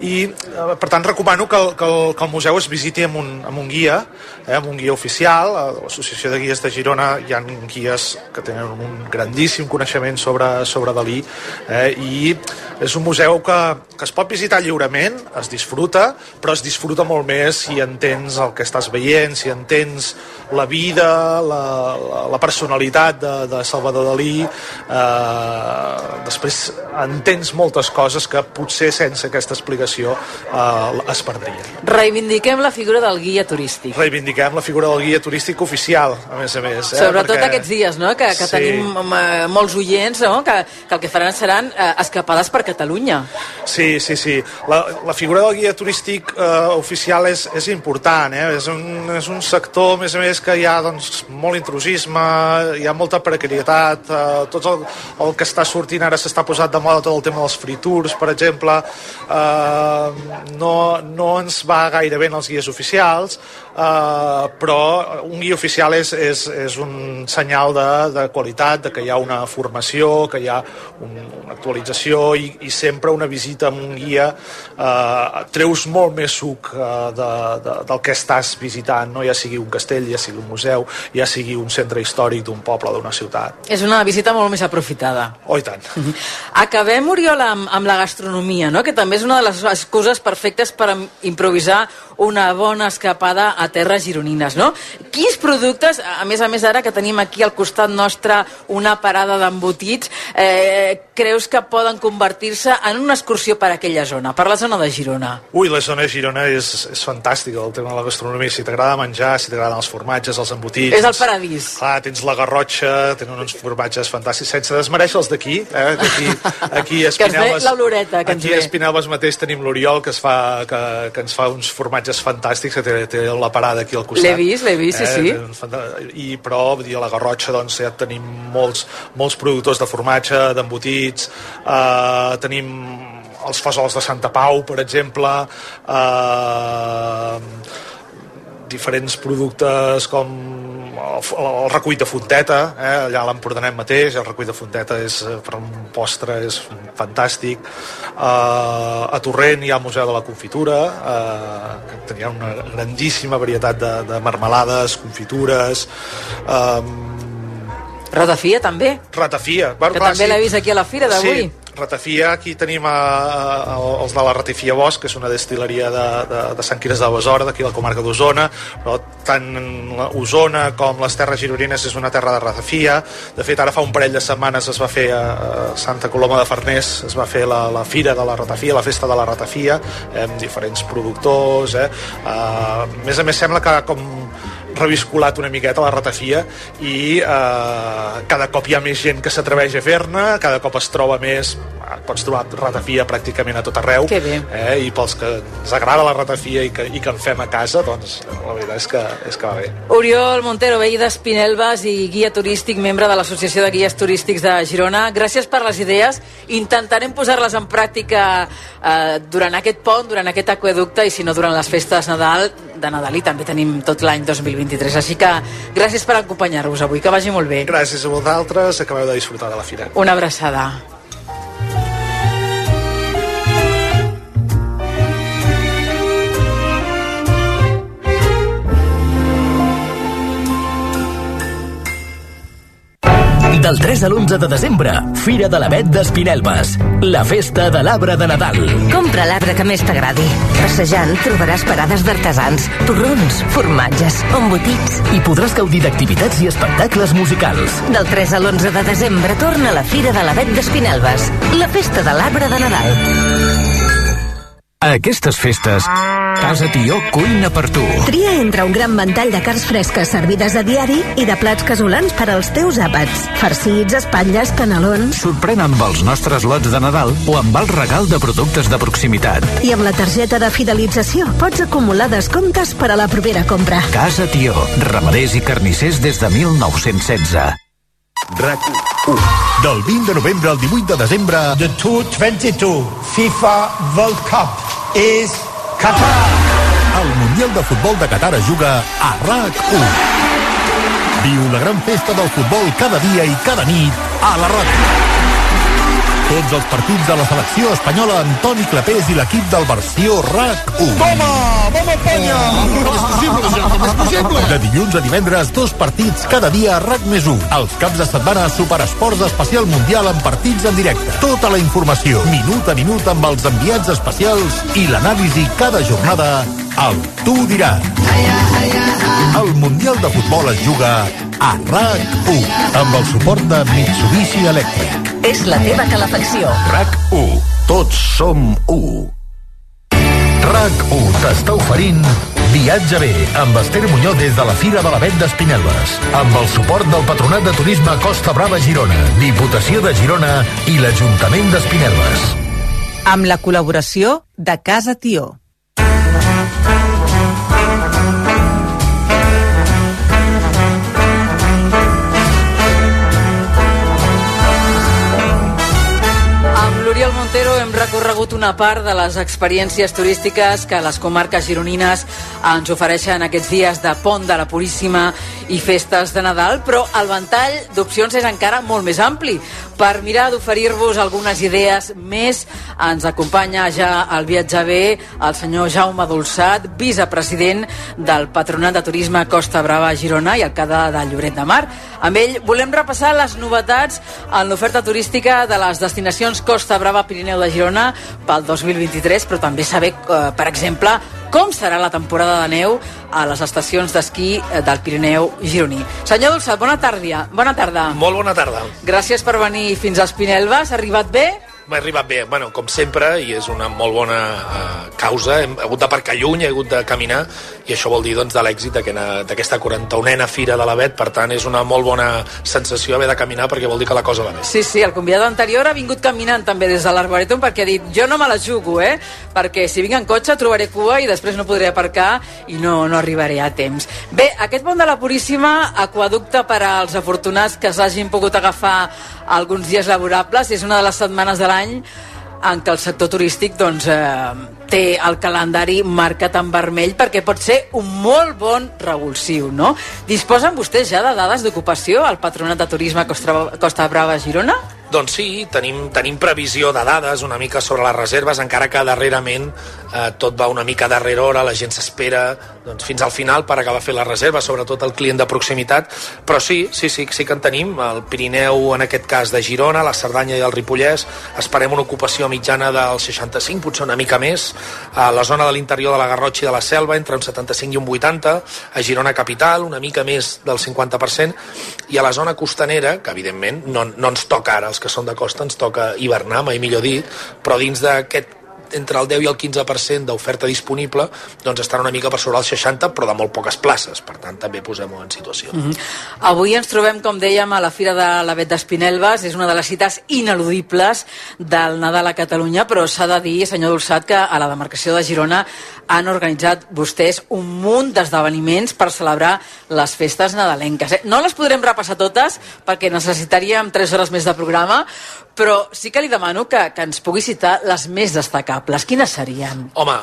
i uh, per tant recomano que el, que, el, que el museu es visiti amb un, amb un guia, eh, amb un guia oficial, a l'Associació de Guies de Girona hi ha guies que tenen un grandíssim coneixement sobre, sobre Dalí eh, i és un museu que, que es pot visitar lliurement, es disfruta, però es disfruta molt més si entens el que estàs veient, si entens la vida, la, la, la personalitat de, de Salvador Dalí, eh, després entens moltes coses que potser sense aquesta explicació eh, es perdrien. Reivindiquem la figura del guia turístic. Reivindiquem la figura del guia turístic oficial, a més a més. Eh? Sobretot Perquè... aquests dies, no?, que, que Sí. tenim eh, molts oients, no?, que, que el que faran seran eh, escapades per Catalunya. Sí, sí, sí. La, la figura del guia turístic eh, oficial és, és important, eh? és, un, és un sector, a més a més, que hi ha doncs, molt intrusisme, hi ha molta precarietat, eh, tot el, el que està sortint ara s'està posat de moda tot el tema dels free tours, per exemple, eh, no, no ens va gaire bé en els guies oficials, eh, però un guia oficial és, és, és un senyal de, de qualitat, de que hi ha una formació, que hi ha un, una actualització i, i sempre una visita amb un guia eh, treus molt més suc eh, de, de, del que estàs visitant, no? ja sigui un castell, ja sigui un museu, ja sigui un centre històric d'un poble, d'una ciutat. És una visita molt més aprofitada. Oh, i tant. Acabem, Oriol, amb, amb la gastronomia, no? que també és una de les excuses perfectes per improvisar una bona escapada a terres gironines. No? Quins productes, a més a més ara que tenim aquí al costat nostre una parada d'embotits, eh, creus que poden convertir-se en una excursió per aquella zona, per la zona de Girona? Ui, la zona de Girona és, és fantàstica, el tema de la gastronomia. Si t'agrada menjar, si t'agraden els formatges, els embotits... És el paradís. Clar, tens la garrotxa, tenen uns formatges fantàstics, sense desmereixer els d'aquí. Eh? Aquí, aquí a Espinelves... l'oloreta, que ens Aquí a ve. Espinelves mateix tenim l'Oriol, que, es fa, que, que ens fa uns formatges fantàstics, que té, té la parada aquí al costat. L'he vist, l'he vist, sí, sí. uns fanta- I, però, vull dir, a la Garrotxa doncs, ja tenim molts, molts productors de formatge, d'embotits, eh, tenim els fesols de Santa Pau, per exemple, eh, diferents productes com el, recull de Fonteta, eh, allà a l'Empordanet mateix, el recull de Fonteta és, eh, per un postre és fantàstic. Uh, a Torrent hi ha el Museu de la Confitura, uh, que tenia una grandíssima varietat de, de marmelades, confitures... Um, Ratafia, també? Ratafia. Que clar, també sí. l'he vist aquí a la fira d'avui. Sí, Ratafia, aquí tenim a, a, els de la Ratafia Bosch, que és una destileria de, de, de Sant Quires de Besora, d'aquí la comarca d'Osona, però tant Osona com les terres gironines és una terra de Ratafia. De fet, ara fa un parell de setmanes es va fer a Santa Coloma de Farners, es va fer la, la fira de la Ratafia, la festa de la Ratafia, eh, amb diferents productors. Eh. Uh, a més a més, sembla que com reviscolat una miqueta la ratafia i eh, cada cop hi ha més gent que s'atreveix a fer-ne, cada cop es troba més pots trobar ratafia pràcticament a tot arreu eh, i pels que ens agrada la ratafia i que, i que en fem a casa doncs la veritat és que, és que va bé. Oriol Montero, veí d'Espinelves i guia turístic, membre de l'Associació de Guies Turístics de Girona. Gràcies per les idees, intentarem posar-les en pràctica eh, durant aquest pont, durant aquest aqueducte i si no durant les festes Nadal, de Nadal i també tenim tot l'any 2023, així que gràcies per acompanyar-vos avui, que vagi molt bé. Gràcies a vosaltres, acabeu de disfrutar de la fira. Una abraçada Del 3 a l'11 de desembre, Fira de l'Avet d'Espinelves. La festa de l'arbre de Nadal. Compra l'arbre que més t'agradi. Passejant trobaràs parades d'artesans, torrons, formatges, embotits. I podràs gaudir d'activitats i espectacles musicals. Del 3 a l'11 de desembre torna la Fira de l'Avet d'Espinelves. La festa de l'arbre de Nadal. A aquestes festes, Casa Tió cuina per tu. Tria entre un gran ventall de carns fresques servides a diari i de plats casolans per als teus àpats. Farcits, espatlles, canelons... Sorprèn amb els nostres lots de Nadal o amb el regal de productes de proximitat. I amb la targeta de fidelització pots acumular descomptes per a la propera compra. Casa Tió, ramaders i carnissers des de 1916. RAC 1. Del 20 de novembre al 18 de desembre... The 222 FIFA World Cup is Qatar. El Mundial de Futbol de Qatar es juga a RAC1. Viu la gran festa del futbol cada dia i cada nit a la ràdio. Tots els partits de la selecció espanyola amb Toni Clapés i l'equip del versió RAC1. Toma! Vamos, Espanya! Com és possible, això? Com és possible? De dilluns a divendres, dos partits cada dia a RAC més 1. Els caps de setmana, Superesports Especial Mundial amb partits en directe. Tota la informació, minut a minut amb els enviats especials i l'anàlisi cada jornada al Tu dirà. El Mundial de Futbol es juga a RAC1 amb el suport de Mitsubishi Electric. És la teva calefacció. RAC1. Tots som 1. RAC1 t'està oferint Viatge bé amb Esther Muñoz des de la Fira de l'Avet d'Espinelves. Amb el suport del Patronat de Turisme Costa Brava Girona, Diputació de Girona i l'Ajuntament d'Espinelves. Amb la col·laboració de Casa Tió. Amb Montero hem recorregut una part de les experiències turístiques que les comarques gironines ens ofereixen aquests dies de Pont de la Puríssima i festes de Nadal, però el ventall d'opcions és encara molt més ampli. Per mirar d'oferir-vos algunes idees més, ens acompanya ja al viatge bé el senyor Jaume Dolçat, vicepresident del Patronat de Turisme Costa Brava Girona i alcalde de Lloret de Mar. Amb ell volem repassar les novetats en l'oferta turística de les destinacions Costa Brava Pirineu de Girona pel 2023, però també saber, eh, per exemple, com serà la temporada de neu a les estacions d'esquí eh, del Pirineu gironí. Senyor Dolçat, bona tarda. Bona tarda. Molt bona tarda. Gràcies per venir fins a Espinelves. Ha arribat bé? M'ha arribat bé, bueno, com sempre, i és una molt bona uh, causa. Hem hagut d'aparcar lluny, he hagut de caminar, i això vol dir doncs, de l'èxit d'aquesta 41a Fira de l'Avet, per tant, és una molt bona sensació haver de caminar perquè vol dir que la cosa va bé. Sí, sí, el convidat anterior ha vingut caminant també des de l'Arboretum perquè ha dit, jo no me la jugo, eh? Perquè si vinc en cotxe trobaré cua i després no podré aparcar i no, no arribaré a temps. Bé, aquest pont de la Puríssima, aquaducte per als afortunats que s'hagin pogut agafar alguns dies laborables, és una de les setmanes de l'any en què el sector turístic doncs, eh, té el calendari marcat en vermell perquè pot ser un molt bon revulsiu, no? Disposen vostès ja de dades d'ocupació al Patronat de Turisme Costa, Brava Girona? Doncs sí, tenim, tenim previsió de dades una mica sobre les reserves, encara que darrerament eh, tot va una mica darrere hora, la gent s'espera doncs, fins al final per acabar fer la reserva, sobretot el client de proximitat, però sí, sí, sí, sí que en tenim, el Pirineu en aquest cas de Girona, la Cerdanya i el Ripollès, esperem una ocupació mitjana del 65, potser una mica més, a la zona de l'interior de la Garrotxa i de la Selva, entre un 75 i un 80, a Girona capital, una mica més del 50%, i a la zona costanera, que evidentment no, no ens toca ara, els que són de costa ens toca hivernar, mai millor dit, però dins d'aquest entre el 10 i el 15% d'oferta disponible doncs estan una mica per sobre el 60 però de molt poques places, per tant també posem-ho en situació. Mm -hmm. Avui ens trobem, com dèiem, a la Fira de l'Avet d'Espinelves, és una de les cites ineludibles del Nadal a Catalunya, però s'ha de dir, senyor Dolçat, que a la demarcació de Girona han organitzat vostès un munt d'esdeveniments per celebrar les festes nadalenques. Eh? No les podrem repassar totes perquè necessitaríem 3 hores més de programa, però sí que li demano que, que ens pugui citar les més destacables. Quines serien? Home,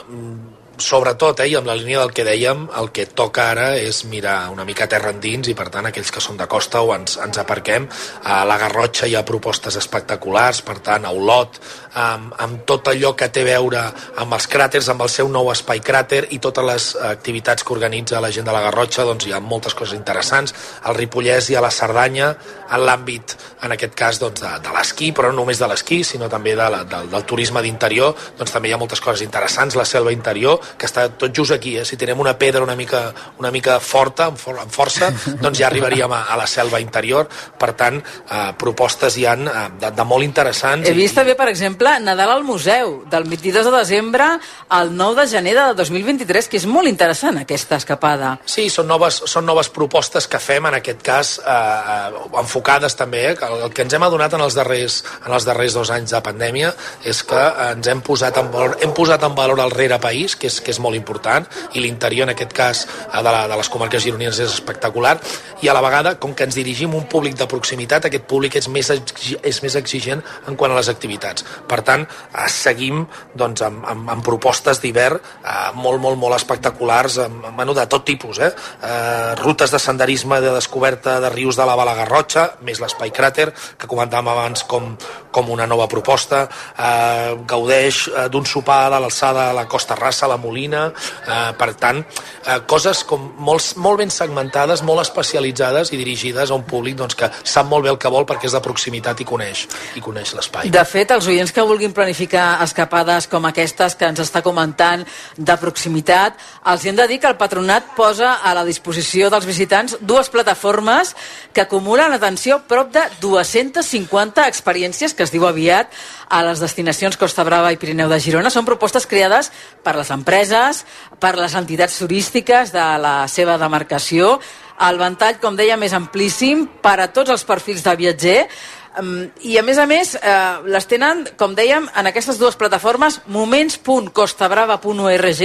sobretot, eh, i amb la línia del que dèiem, el que toca ara és mirar una mica terra endins i, per tant, aquells que són de costa o ens, ens aparquem. A la Garrotxa hi ha propostes espectaculars, per tant, a Olot, amb, amb tot allò que té a veure amb els cràters, amb el seu nou espai cràter i totes les activitats que organitza la gent de la Garrotxa, doncs hi ha moltes coses interessants. Al Ripollès i a la Cerdanya, en l'àmbit, en aquest cas, doncs, de, de l'esquí, però no només de l'esquí, sinó també de la, del, del turisme d'interior, doncs també hi ha moltes coses interessants, la selva interior, que està tot just aquí, eh? si tenem una pedra una mica, una mica forta, amb, for amb força, doncs ja arribaríem a, a la selva interior, per tant, eh, propostes hi han eh, de, de molt interessants. He vist i... també, per exemple, Nadal al Museu, del 22 de desembre al 9 de gener de 2023, que és molt interessant aquesta escapada. Sí, són noves, són noves propostes que fem, en aquest cas, eh, enfocades també, eh? el, que ens hem adonat en els darrers, en els darrers dos anys de pandèmia és que ens hem posat en valor, hem posat en valor el rere país, que és, que és molt important, i l'interior, en aquest cas, de, la, de les comarques gironines és espectacular, i a la vegada, com que ens dirigim a un públic de proximitat, aquest públic és més, és més exigent en quant a les activitats. Per tant, eh, seguim doncs, amb, amb, amb propostes d'hivern eh, molt, molt, molt espectaculars, amb, bueno, de tot tipus, eh? eh? rutes de senderisme de descoberta de rius de la Balagarrotxa, més l'espai cràter, que comentàvem abans com, com una nova proposta, eh, gaudeix eh, d'un sopar de l'alçada de la Costa Rassa, la Molina, eh, per tant, eh, coses com molt, molt ben segmentades, molt especialitzades i dirigides a un públic doncs, que sap molt bé el que vol perquè és de proximitat i coneix, i coneix l'espai. De fet, els oients que vulguin planificar escapades com aquestes que ens està comentant de proximitat, els hem de dir que el patronat posa a la disposició dels visitants dues plataformes que acumulen, atenció, prop de 250 experiències que es diu aviat a les destinacions Costa Brava i Pirineu de Girona. Són propostes creades per les empreses, per les entitats turístiques de la seva demarcació. El ventall, com deia, més amplíssim per a tots els perfils de viatger i a més a més eh, les tenen, com dèiem, en aquestes dues plataformes moments.costabrava.org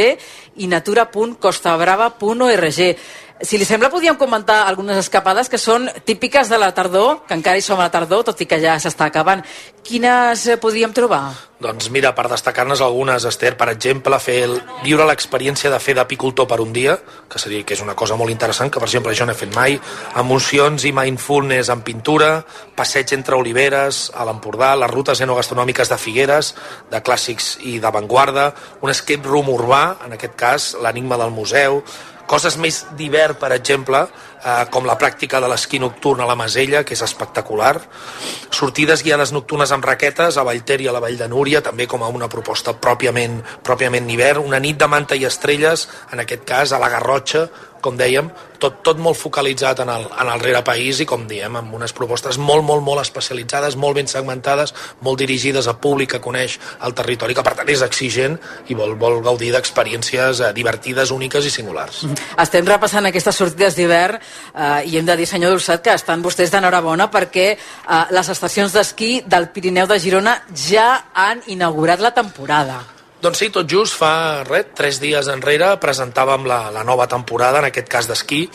i natura.costabrava.org si li sembla, podríem comentar algunes escapades que són típiques de la tardor, que encara hi som a la tardor, tot i que ja s'està acabant. Quines eh, podríem trobar? Doncs mira, per destacar-nos algunes, Esther, per exemple, fer el, viure l'experiència de fer d'apicultor per un dia, que seria que és una cosa molt interessant, que per exemple jo no he fet mai, emocions i mindfulness en pintura, passeig entre oliveres, a l'Empordà, les rutes enogastronòmiques de Figueres, de clàssics i d'avantguarda, un escape room urbà, en aquest cas, l'enigma del museu, coses més d'hivern, per exemple, eh, com la pràctica de l'esquí nocturn a la Masella, que és espectacular, sortides guiades nocturnes amb raquetes a Vallter i a la Vall de Núria, també com a una proposta pròpiament, pròpiament d'hivern, una nit de manta i estrelles, en aquest cas a la Garrotxa, com dèiem, tot, tot molt focalitzat en el, en el rere país i, com diem, amb unes propostes molt, molt, molt especialitzades, molt ben segmentades, molt dirigides a públic que coneix el territori, que per tant és exigent i vol, vol gaudir d'experiències eh, divertides, úniques i singulars. Estem repassant aquestes sortides d'hivern eh, i hem de dir, senyor Dolçat, que estan vostès d'enhorabona perquè eh, les estacions d'esquí del Pirineu de Girona ja han inaugurat la temporada. Doncs sí, tot just fa res, tres dies enrere presentàvem la, la nova temporada, en aquest cas d'esquí,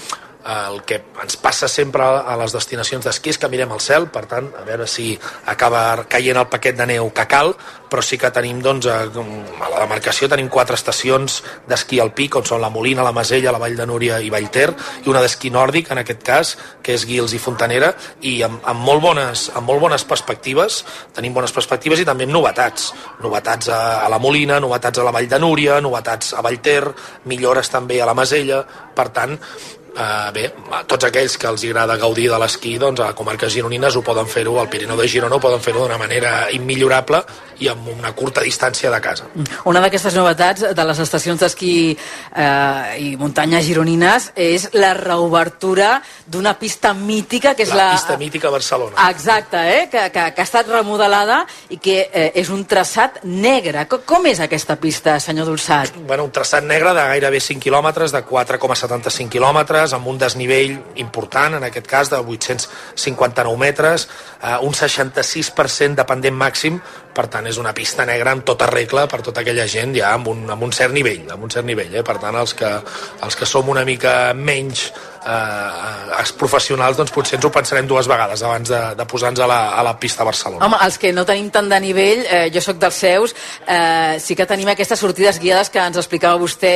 el que ens passa sempre a les destinacions d'esquí és que mirem al cel, per tant, a veure si acaba caient el paquet de neu que cal, però sí que tenim, doncs, a, a la demarcació tenim quatre estacions d'esquí alpí, com són la Molina, la Masella, la Vall de Núria i Vallter, i una d'esquí nòrdic, en aquest cas, que és Guils i Fontanera, i amb, amb, molt bones, amb molt bones perspectives, tenim bones perspectives i també novetats. Novetats a, a la Molina, novetats a la Vall de Núria, novetats a Vallter, millores també a la Masella, per tant, Uh, bé, a tots aquells que els agrada gaudir de l'esquí, doncs a comarques gironines ho poden fer-ho, al Pirineu de Girona ho poden fer-ho d'una manera immillorable i amb una curta distància de casa. Una d'aquestes novetats de les estacions d'esquí eh, i muntanya gironines és la reobertura d'una pista mítica que és la... la pista mítica Barcelona. Exacte, eh? que, que, que ha estat remodelada i que eh, és un traçat negre. Com, com és aquesta pista, senyor Dolçat? Bueno, un traçat negre de gairebé 5 quilòmetres, de 4,75 quilòmetres, metres, amb un desnivell important, en aquest cas de 859 metres, eh, un 66% de pendent màxim, per tant és una pista negra amb tota regla per tota aquella gent ja amb un, amb un cert nivell, amb un cert nivell, eh? per tant els que, els que som una mica menys eh, els professionals doncs potser ens ho pensarem dues vegades abans de, de posar-nos a, la, a la pista a Barcelona. Home, els que no tenim tant de nivell, eh, jo sóc dels seus, eh, sí que tenim aquestes sortides guiades que ens explicava vostè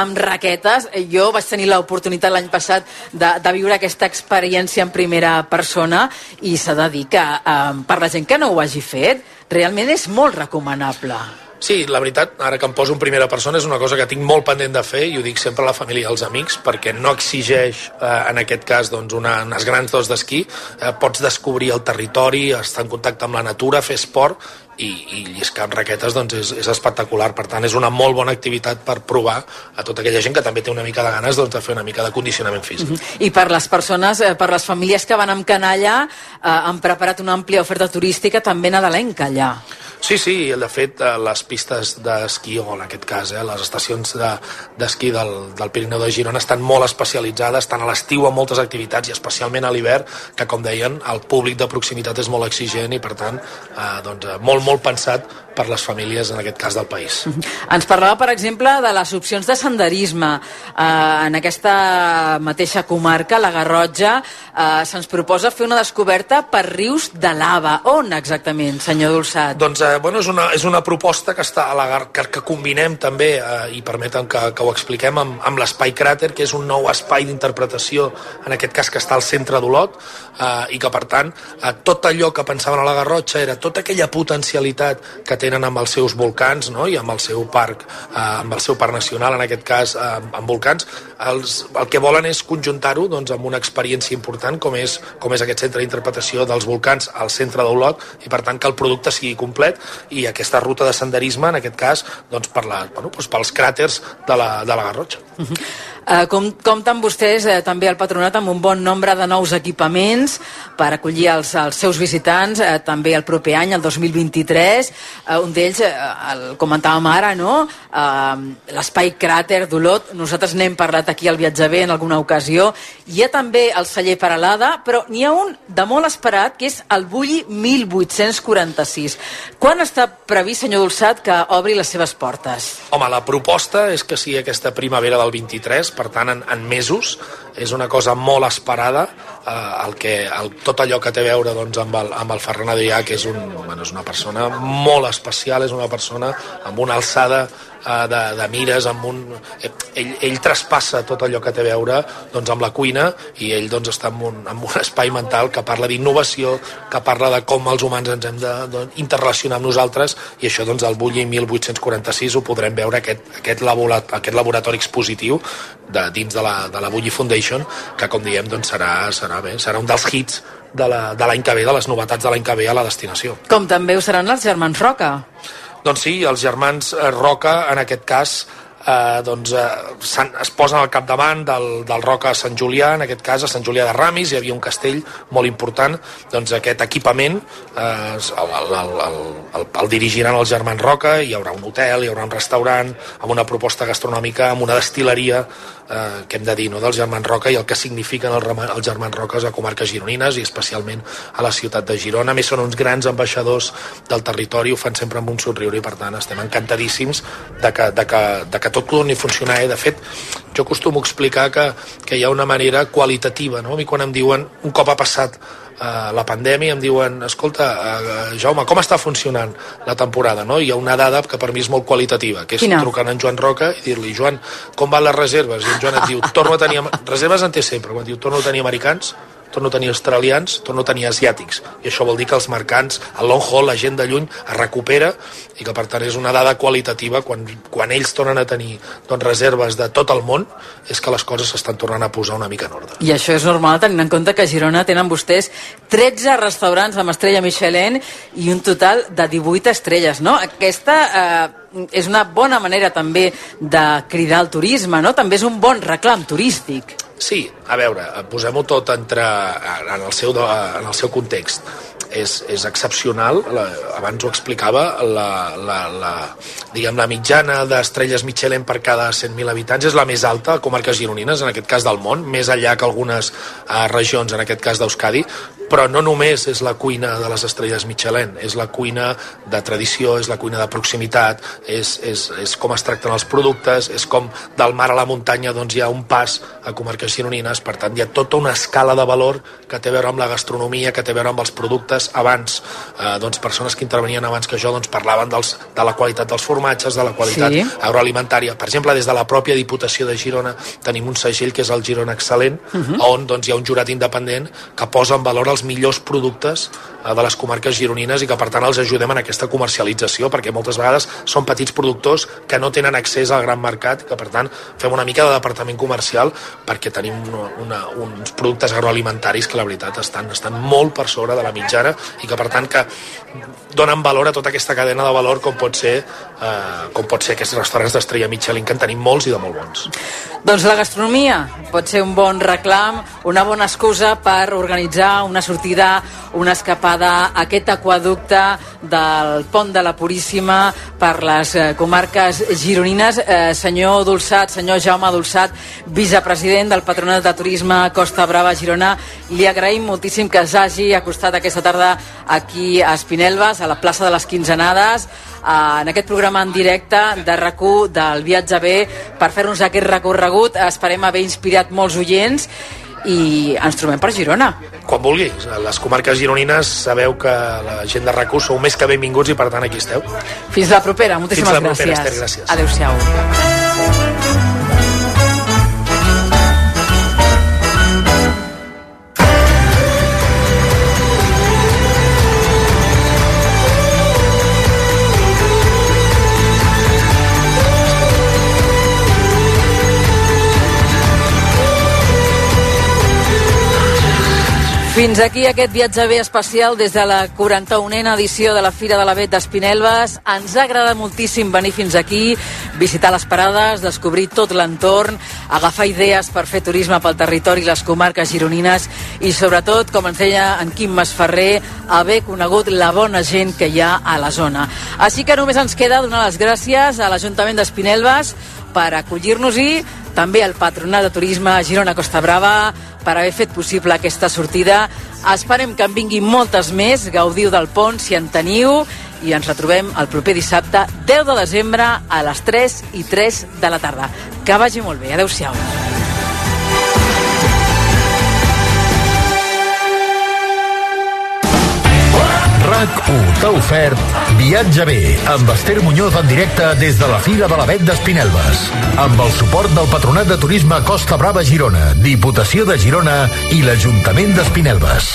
amb raquetes. Jo vaig tenir l'oportunitat l'any passat de, de viure aquesta experiència en primera persona i s'ha de dir que eh, per la gent que no ho hagi fet, realment és molt recomanable. Sí, la veritat, ara que em poso en primera persona, és una cosa que tinc molt pendent de fer i ho dic sempre a la família i als amics, perquè no exigeix, eh, en aquest cas, doncs, una, unes grans dos d'esquí. Eh, pots descobrir el territori, estar en contacte amb la natura, fer esport i, i lliscar amb raquetes doncs és, és espectacular. Per tant, és una molt bona activitat per provar a tota aquella gent que també té una mica de ganes doncs, de fer una mica de condicionament físic. Uh -huh. I per les persones, eh, per les famílies que van amb canalla, eh, han preparat una àmplia oferta turística també nadalenca allà. Sí, sí, de fet, eh, les pistes d'esquí, o en aquest cas, eh, les estacions d'esquí de, del, del Pirineu de Girona estan molt especialitzades, estan a l'estiu amb moltes activitats i especialment a l'hivern, que com deien, el públic de proximitat és molt exigent i per tant, eh, doncs, eh, molt, molt pensat per les famílies, en aquest cas del país. Ens parlava, per exemple, de les opcions de senderisme. Eh, en aquesta mateixa comarca, la Garrotja, eh, se'ns proposa fer una descoberta per rius de lava. On exactament, senyor Dolçat? Doncs eh, bueno, és, una, és una proposta que està a la que, que combinem també, eh, i permeten que, que ho expliquem, amb, amb l'espai cràter, que és un nou espai d'interpretació, en aquest cas que està al centre d'Olot, eh, i que per tant eh, tot allò que pensaven a la Garrotxa era tota aquella potencialitat que tenen amb els seus volcans no? i amb el seu parc, eh, amb el seu parc nacional, en aquest cas eh, amb volcans, els, el que volen és conjuntar-ho doncs, amb una experiència important com és, com és aquest centre d'interpretació dels volcans al centre d'Olot i per tant que el producte sigui complet i aquesta ruta de senderisme, en aquest cas, doncs, per la, bueno, doncs pels cràters de la, de la Garrotxa. Uh -huh. Uh, com, compten vostès eh, també al patronat amb un bon nombre de nous equipaments per acollir els, els seus visitants eh, també el proper any, el 2023 uh, un d'ells, eh, el comentàvem ara no? Uh, l'espai cràter d'Olot, nosaltres n'hem parlat aquí al Viatjaber en alguna ocasió. Hi ha també el celler Paralada però n'hi ha un de molt esperat que és el Bulli 1846 quan està previst, senyor Dolçat, que obri les seves portes? Home, la proposta és que sigui aquesta primavera del 23 per tant en, en mesos. És una cosa molt esperada. Eh, el que, el, tot allò que té a veure doncs, amb, el, amb el Ferran Adrià que és, un, bueno, és una persona molt especial és una persona amb una alçada eh, de, de mires amb un, eh, ell, ell traspassa tot allò que té a veure doncs, amb la cuina i ell doncs, està en un, en un espai mental que parla d'innovació, que parla de com els humans ens hem d'interrelacionar amb nosaltres i això doncs, el Bulli 1846 ho podrem veure aquest, aquest, laborat, aquest laboratori expositiu de, dins de la, de la Bulli Foundation que com diem doncs, serà, serà, bé, serà un dels hits de l'any que ve, de les novetats de l'any que ve a la destinació. Com també ho seran els germans Roca. Doncs sí, els germans eh, Roca, en aquest cas, eh, doncs, eh, es posen al capdavant del, del Roca a Sant Julià, en aquest cas a Sant Julià de Ramis, hi havia un castell molt important, doncs aquest equipament eh, el, el, el, el, el dirigiran els germans Roca, hi haurà un hotel, hi haurà un restaurant, amb una proposta gastronòmica, amb una destileria, eh, que hem de dir, no, dels germans Roca i el que signifiquen els, els germans Roques a comarques gironines i especialment a la ciutat de Girona. A més, són uns grans ambaixadors del territori, ho fan sempre amb un somriure i, per tant, estem encantadíssims de que, de que, de que tot torni a funcionar. Eh? De fet, jo acostumo a explicar que, que hi ha una manera qualitativa. No? A mi quan em diuen, un cop ha passat eh, la pandèmia, em diuen, escolta, eh, Jaume, com està funcionant la temporada? No? Hi ha una dada que per mi és molt qualitativa, que és Quina? trucar en Joan Roca i dir-li, Joan, com van les reserves? I en Joan et diu, torno a tenir... Reserves en té sempre, quan diu, torno a tenir americans, torno a tenir australians, torno a tenir asiàtics. I això vol dir que els mercants, el long haul, la gent de lluny, es recupera i que per tant és una dada qualitativa quan, quan ells tornen a tenir doncs, reserves de tot el món és que les coses s'estan tornant a posar una mica en ordre. I això és normal tenint en compte que a Girona tenen vostès 13 restaurants amb estrella Michelin i un total de 18 estrelles, no? Aquesta eh, és una bona manera també de cridar el turisme, no? També és un bon reclam turístic. Sí, a veure, posem-ho tot entre, en, el seu, en el seu context. És, és excepcional, la, abans ho explicava, la, la, la, diguem, la mitjana d'estrelles Michelin per cada 100.000 habitants és la més alta a comarques gironines, en aquest cas del món, més enllà que algunes eh, regions, en aquest cas d'Euskadi, però no només és la cuina de les estrelles Michelin, és la cuina de tradició, és la cuina de proximitat, és, és, és com es tracten els productes, és com del mar a la muntanya doncs, hi ha un pas a comarques gironines, per tant hi ha tota una escala de valor que té a veure amb la gastronomia, que té a veure amb els productes. Abans, eh, doncs, persones que intervenien abans que jo doncs, parlaven dels, de la qualitat dels formatges, de la qualitat Sí. agroalimentària. Per exemple, des de la pròpia Diputació de Girona tenim un segell que és el Girona Excel·lent, Mhm. on doncs, hi ha un jurat independent que posa en valor els millors productes de les comarques gironines i que per tant els ajudem en aquesta comercialització perquè moltes vegades són petits productors que no tenen accés al gran mercat que per tant fem una mica de departament comercial perquè tenim una, una, uns productes agroalimentaris que la veritat estan, estan molt per sobre de la mitjana i que per tant que donen valor a tota aquesta cadena de valor com pot ser, eh, com pot ser aquests restaurants d'estrella Michelin que en tenim molts i de molt bons. Doncs la gastronomia pot ser un bon reclam, una bona excusa per organitzar una sortida, una escapada a aquest aquaducte del pont de la Puríssima per les eh, comarques gironines. Eh, senyor Dolçat, senyor Jaume Dolçat, vicepresident del Patronat de Turisme Costa Brava Girona, li agraïm moltíssim que s'hagi acostat aquesta tarda aquí a Espinelves, a la plaça de les Quinzenades, en aquest programa en directe de rac del viatge B per fer-nos aquest recorregut. Esperem haver inspirat molts oients i ens trobem per Girona. Quan vulguis. A les comarques gironines sabeu que la gent de RAC1 sou més que benvinguts i per tant aquí esteu. Fins la propera. Moltíssimes Fins la propera, gràcies. Esther, gràcies. Adéu-siau. Fins aquí aquest viatge bé especial des de la 41a edició de la Fira de la Bet d'Espinelves. Ens ha agradat moltíssim venir fins aquí, visitar les parades, descobrir tot l'entorn, agafar idees per fer turisme pel territori i les comarques gironines i sobretot, com ens deia en Quim Masferrer, haver conegut la bona gent que hi ha a la zona. Així que només ens queda donar les gràcies a l'Ajuntament d'Espinelves per acollir-nos-hi, també al Patronat de Turisme Girona Costa Brava per haver fet possible aquesta sortida. Esperem que en vinguin moltes més, gaudiu del pont si en teniu i ens retrobem el proper dissabte 10 de desembre a les 3 i 3 de la tarda. Que vagi molt bé. Adéu-siau. RAC1 t'ha ofert Viatge bé amb Esther Muñoz en directe des de la Fira de l'Avet d'Espinelves amb el suport del Patronat de Turisme Costa Brava Girona, Diputació de Girona i l'Ajuntament d'Espinelves.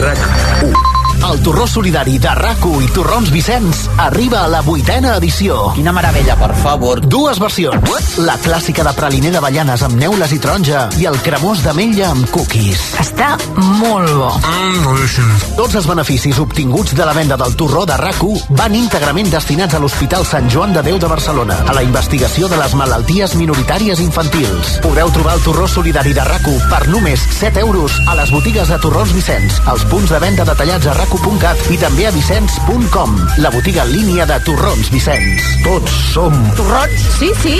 RAC1 El torró solidari de rac i Torrons Vicenç arriba a la vuitena edició. Quina meravella, per favor. Dues versions. La clàssica de praliner d'avellanes amb neules i taronja i el cremós d'ametlla amb cookies. Està molt bo. Mm, Tots els beneficis obtinguts de la venda del torró de rac van íntegrament destinats a l'Hospital Sant Joan de Déu de Barcelona, a la investigació de les malalties minoritàries infantils. Podeu trobar el torró solidari de rac per només 7 euros a les botigues de Torrons Vicenç, als punts de venda detallats a rac1.cat i també a vicenç.com, la botiga en línia de Torrons Vicenç. Tots som... Torrots? Sí, sí.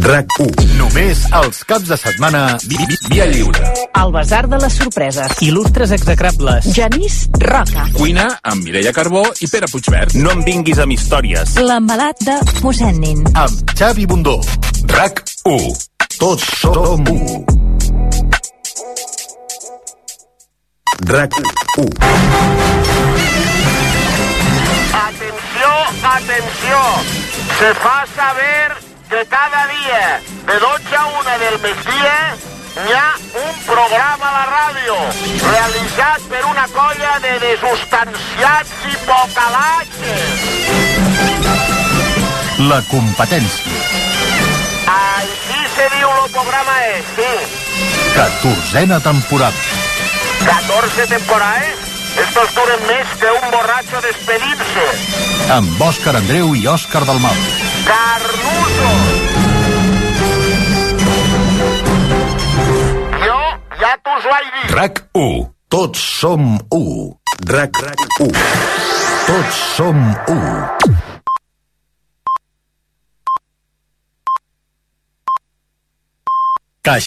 RAC1. Només els caps de setmana vi vi via lliure. El Basar de les Sorpreses. Il·lustres execrables. Genís Roca. Cuina amb Mireia Carbó i Pere Puigverd. No em vinguis amb històries. L'embalat de mossèn Nin. Amb Xavi Bundó. RAC1. Tots som u. RAC1. Atenció, atenció. Se fa saber que cada dia de 12 a 1 del migdia hi ha un programa a la ràdio realitzat per una colla de desustanciats i pocalatges. La competència. Així se diu el programa és, sí. 14a temporada. 14 temporades? Estos duren més que un borratxo despedint-se. Amb Òscar Andreu i Òscar Dalmau. Carnuso! Jo ja t'us ho he dit. RAC 1. Tots som 1. RAC 1. Tots som 1. Caixa.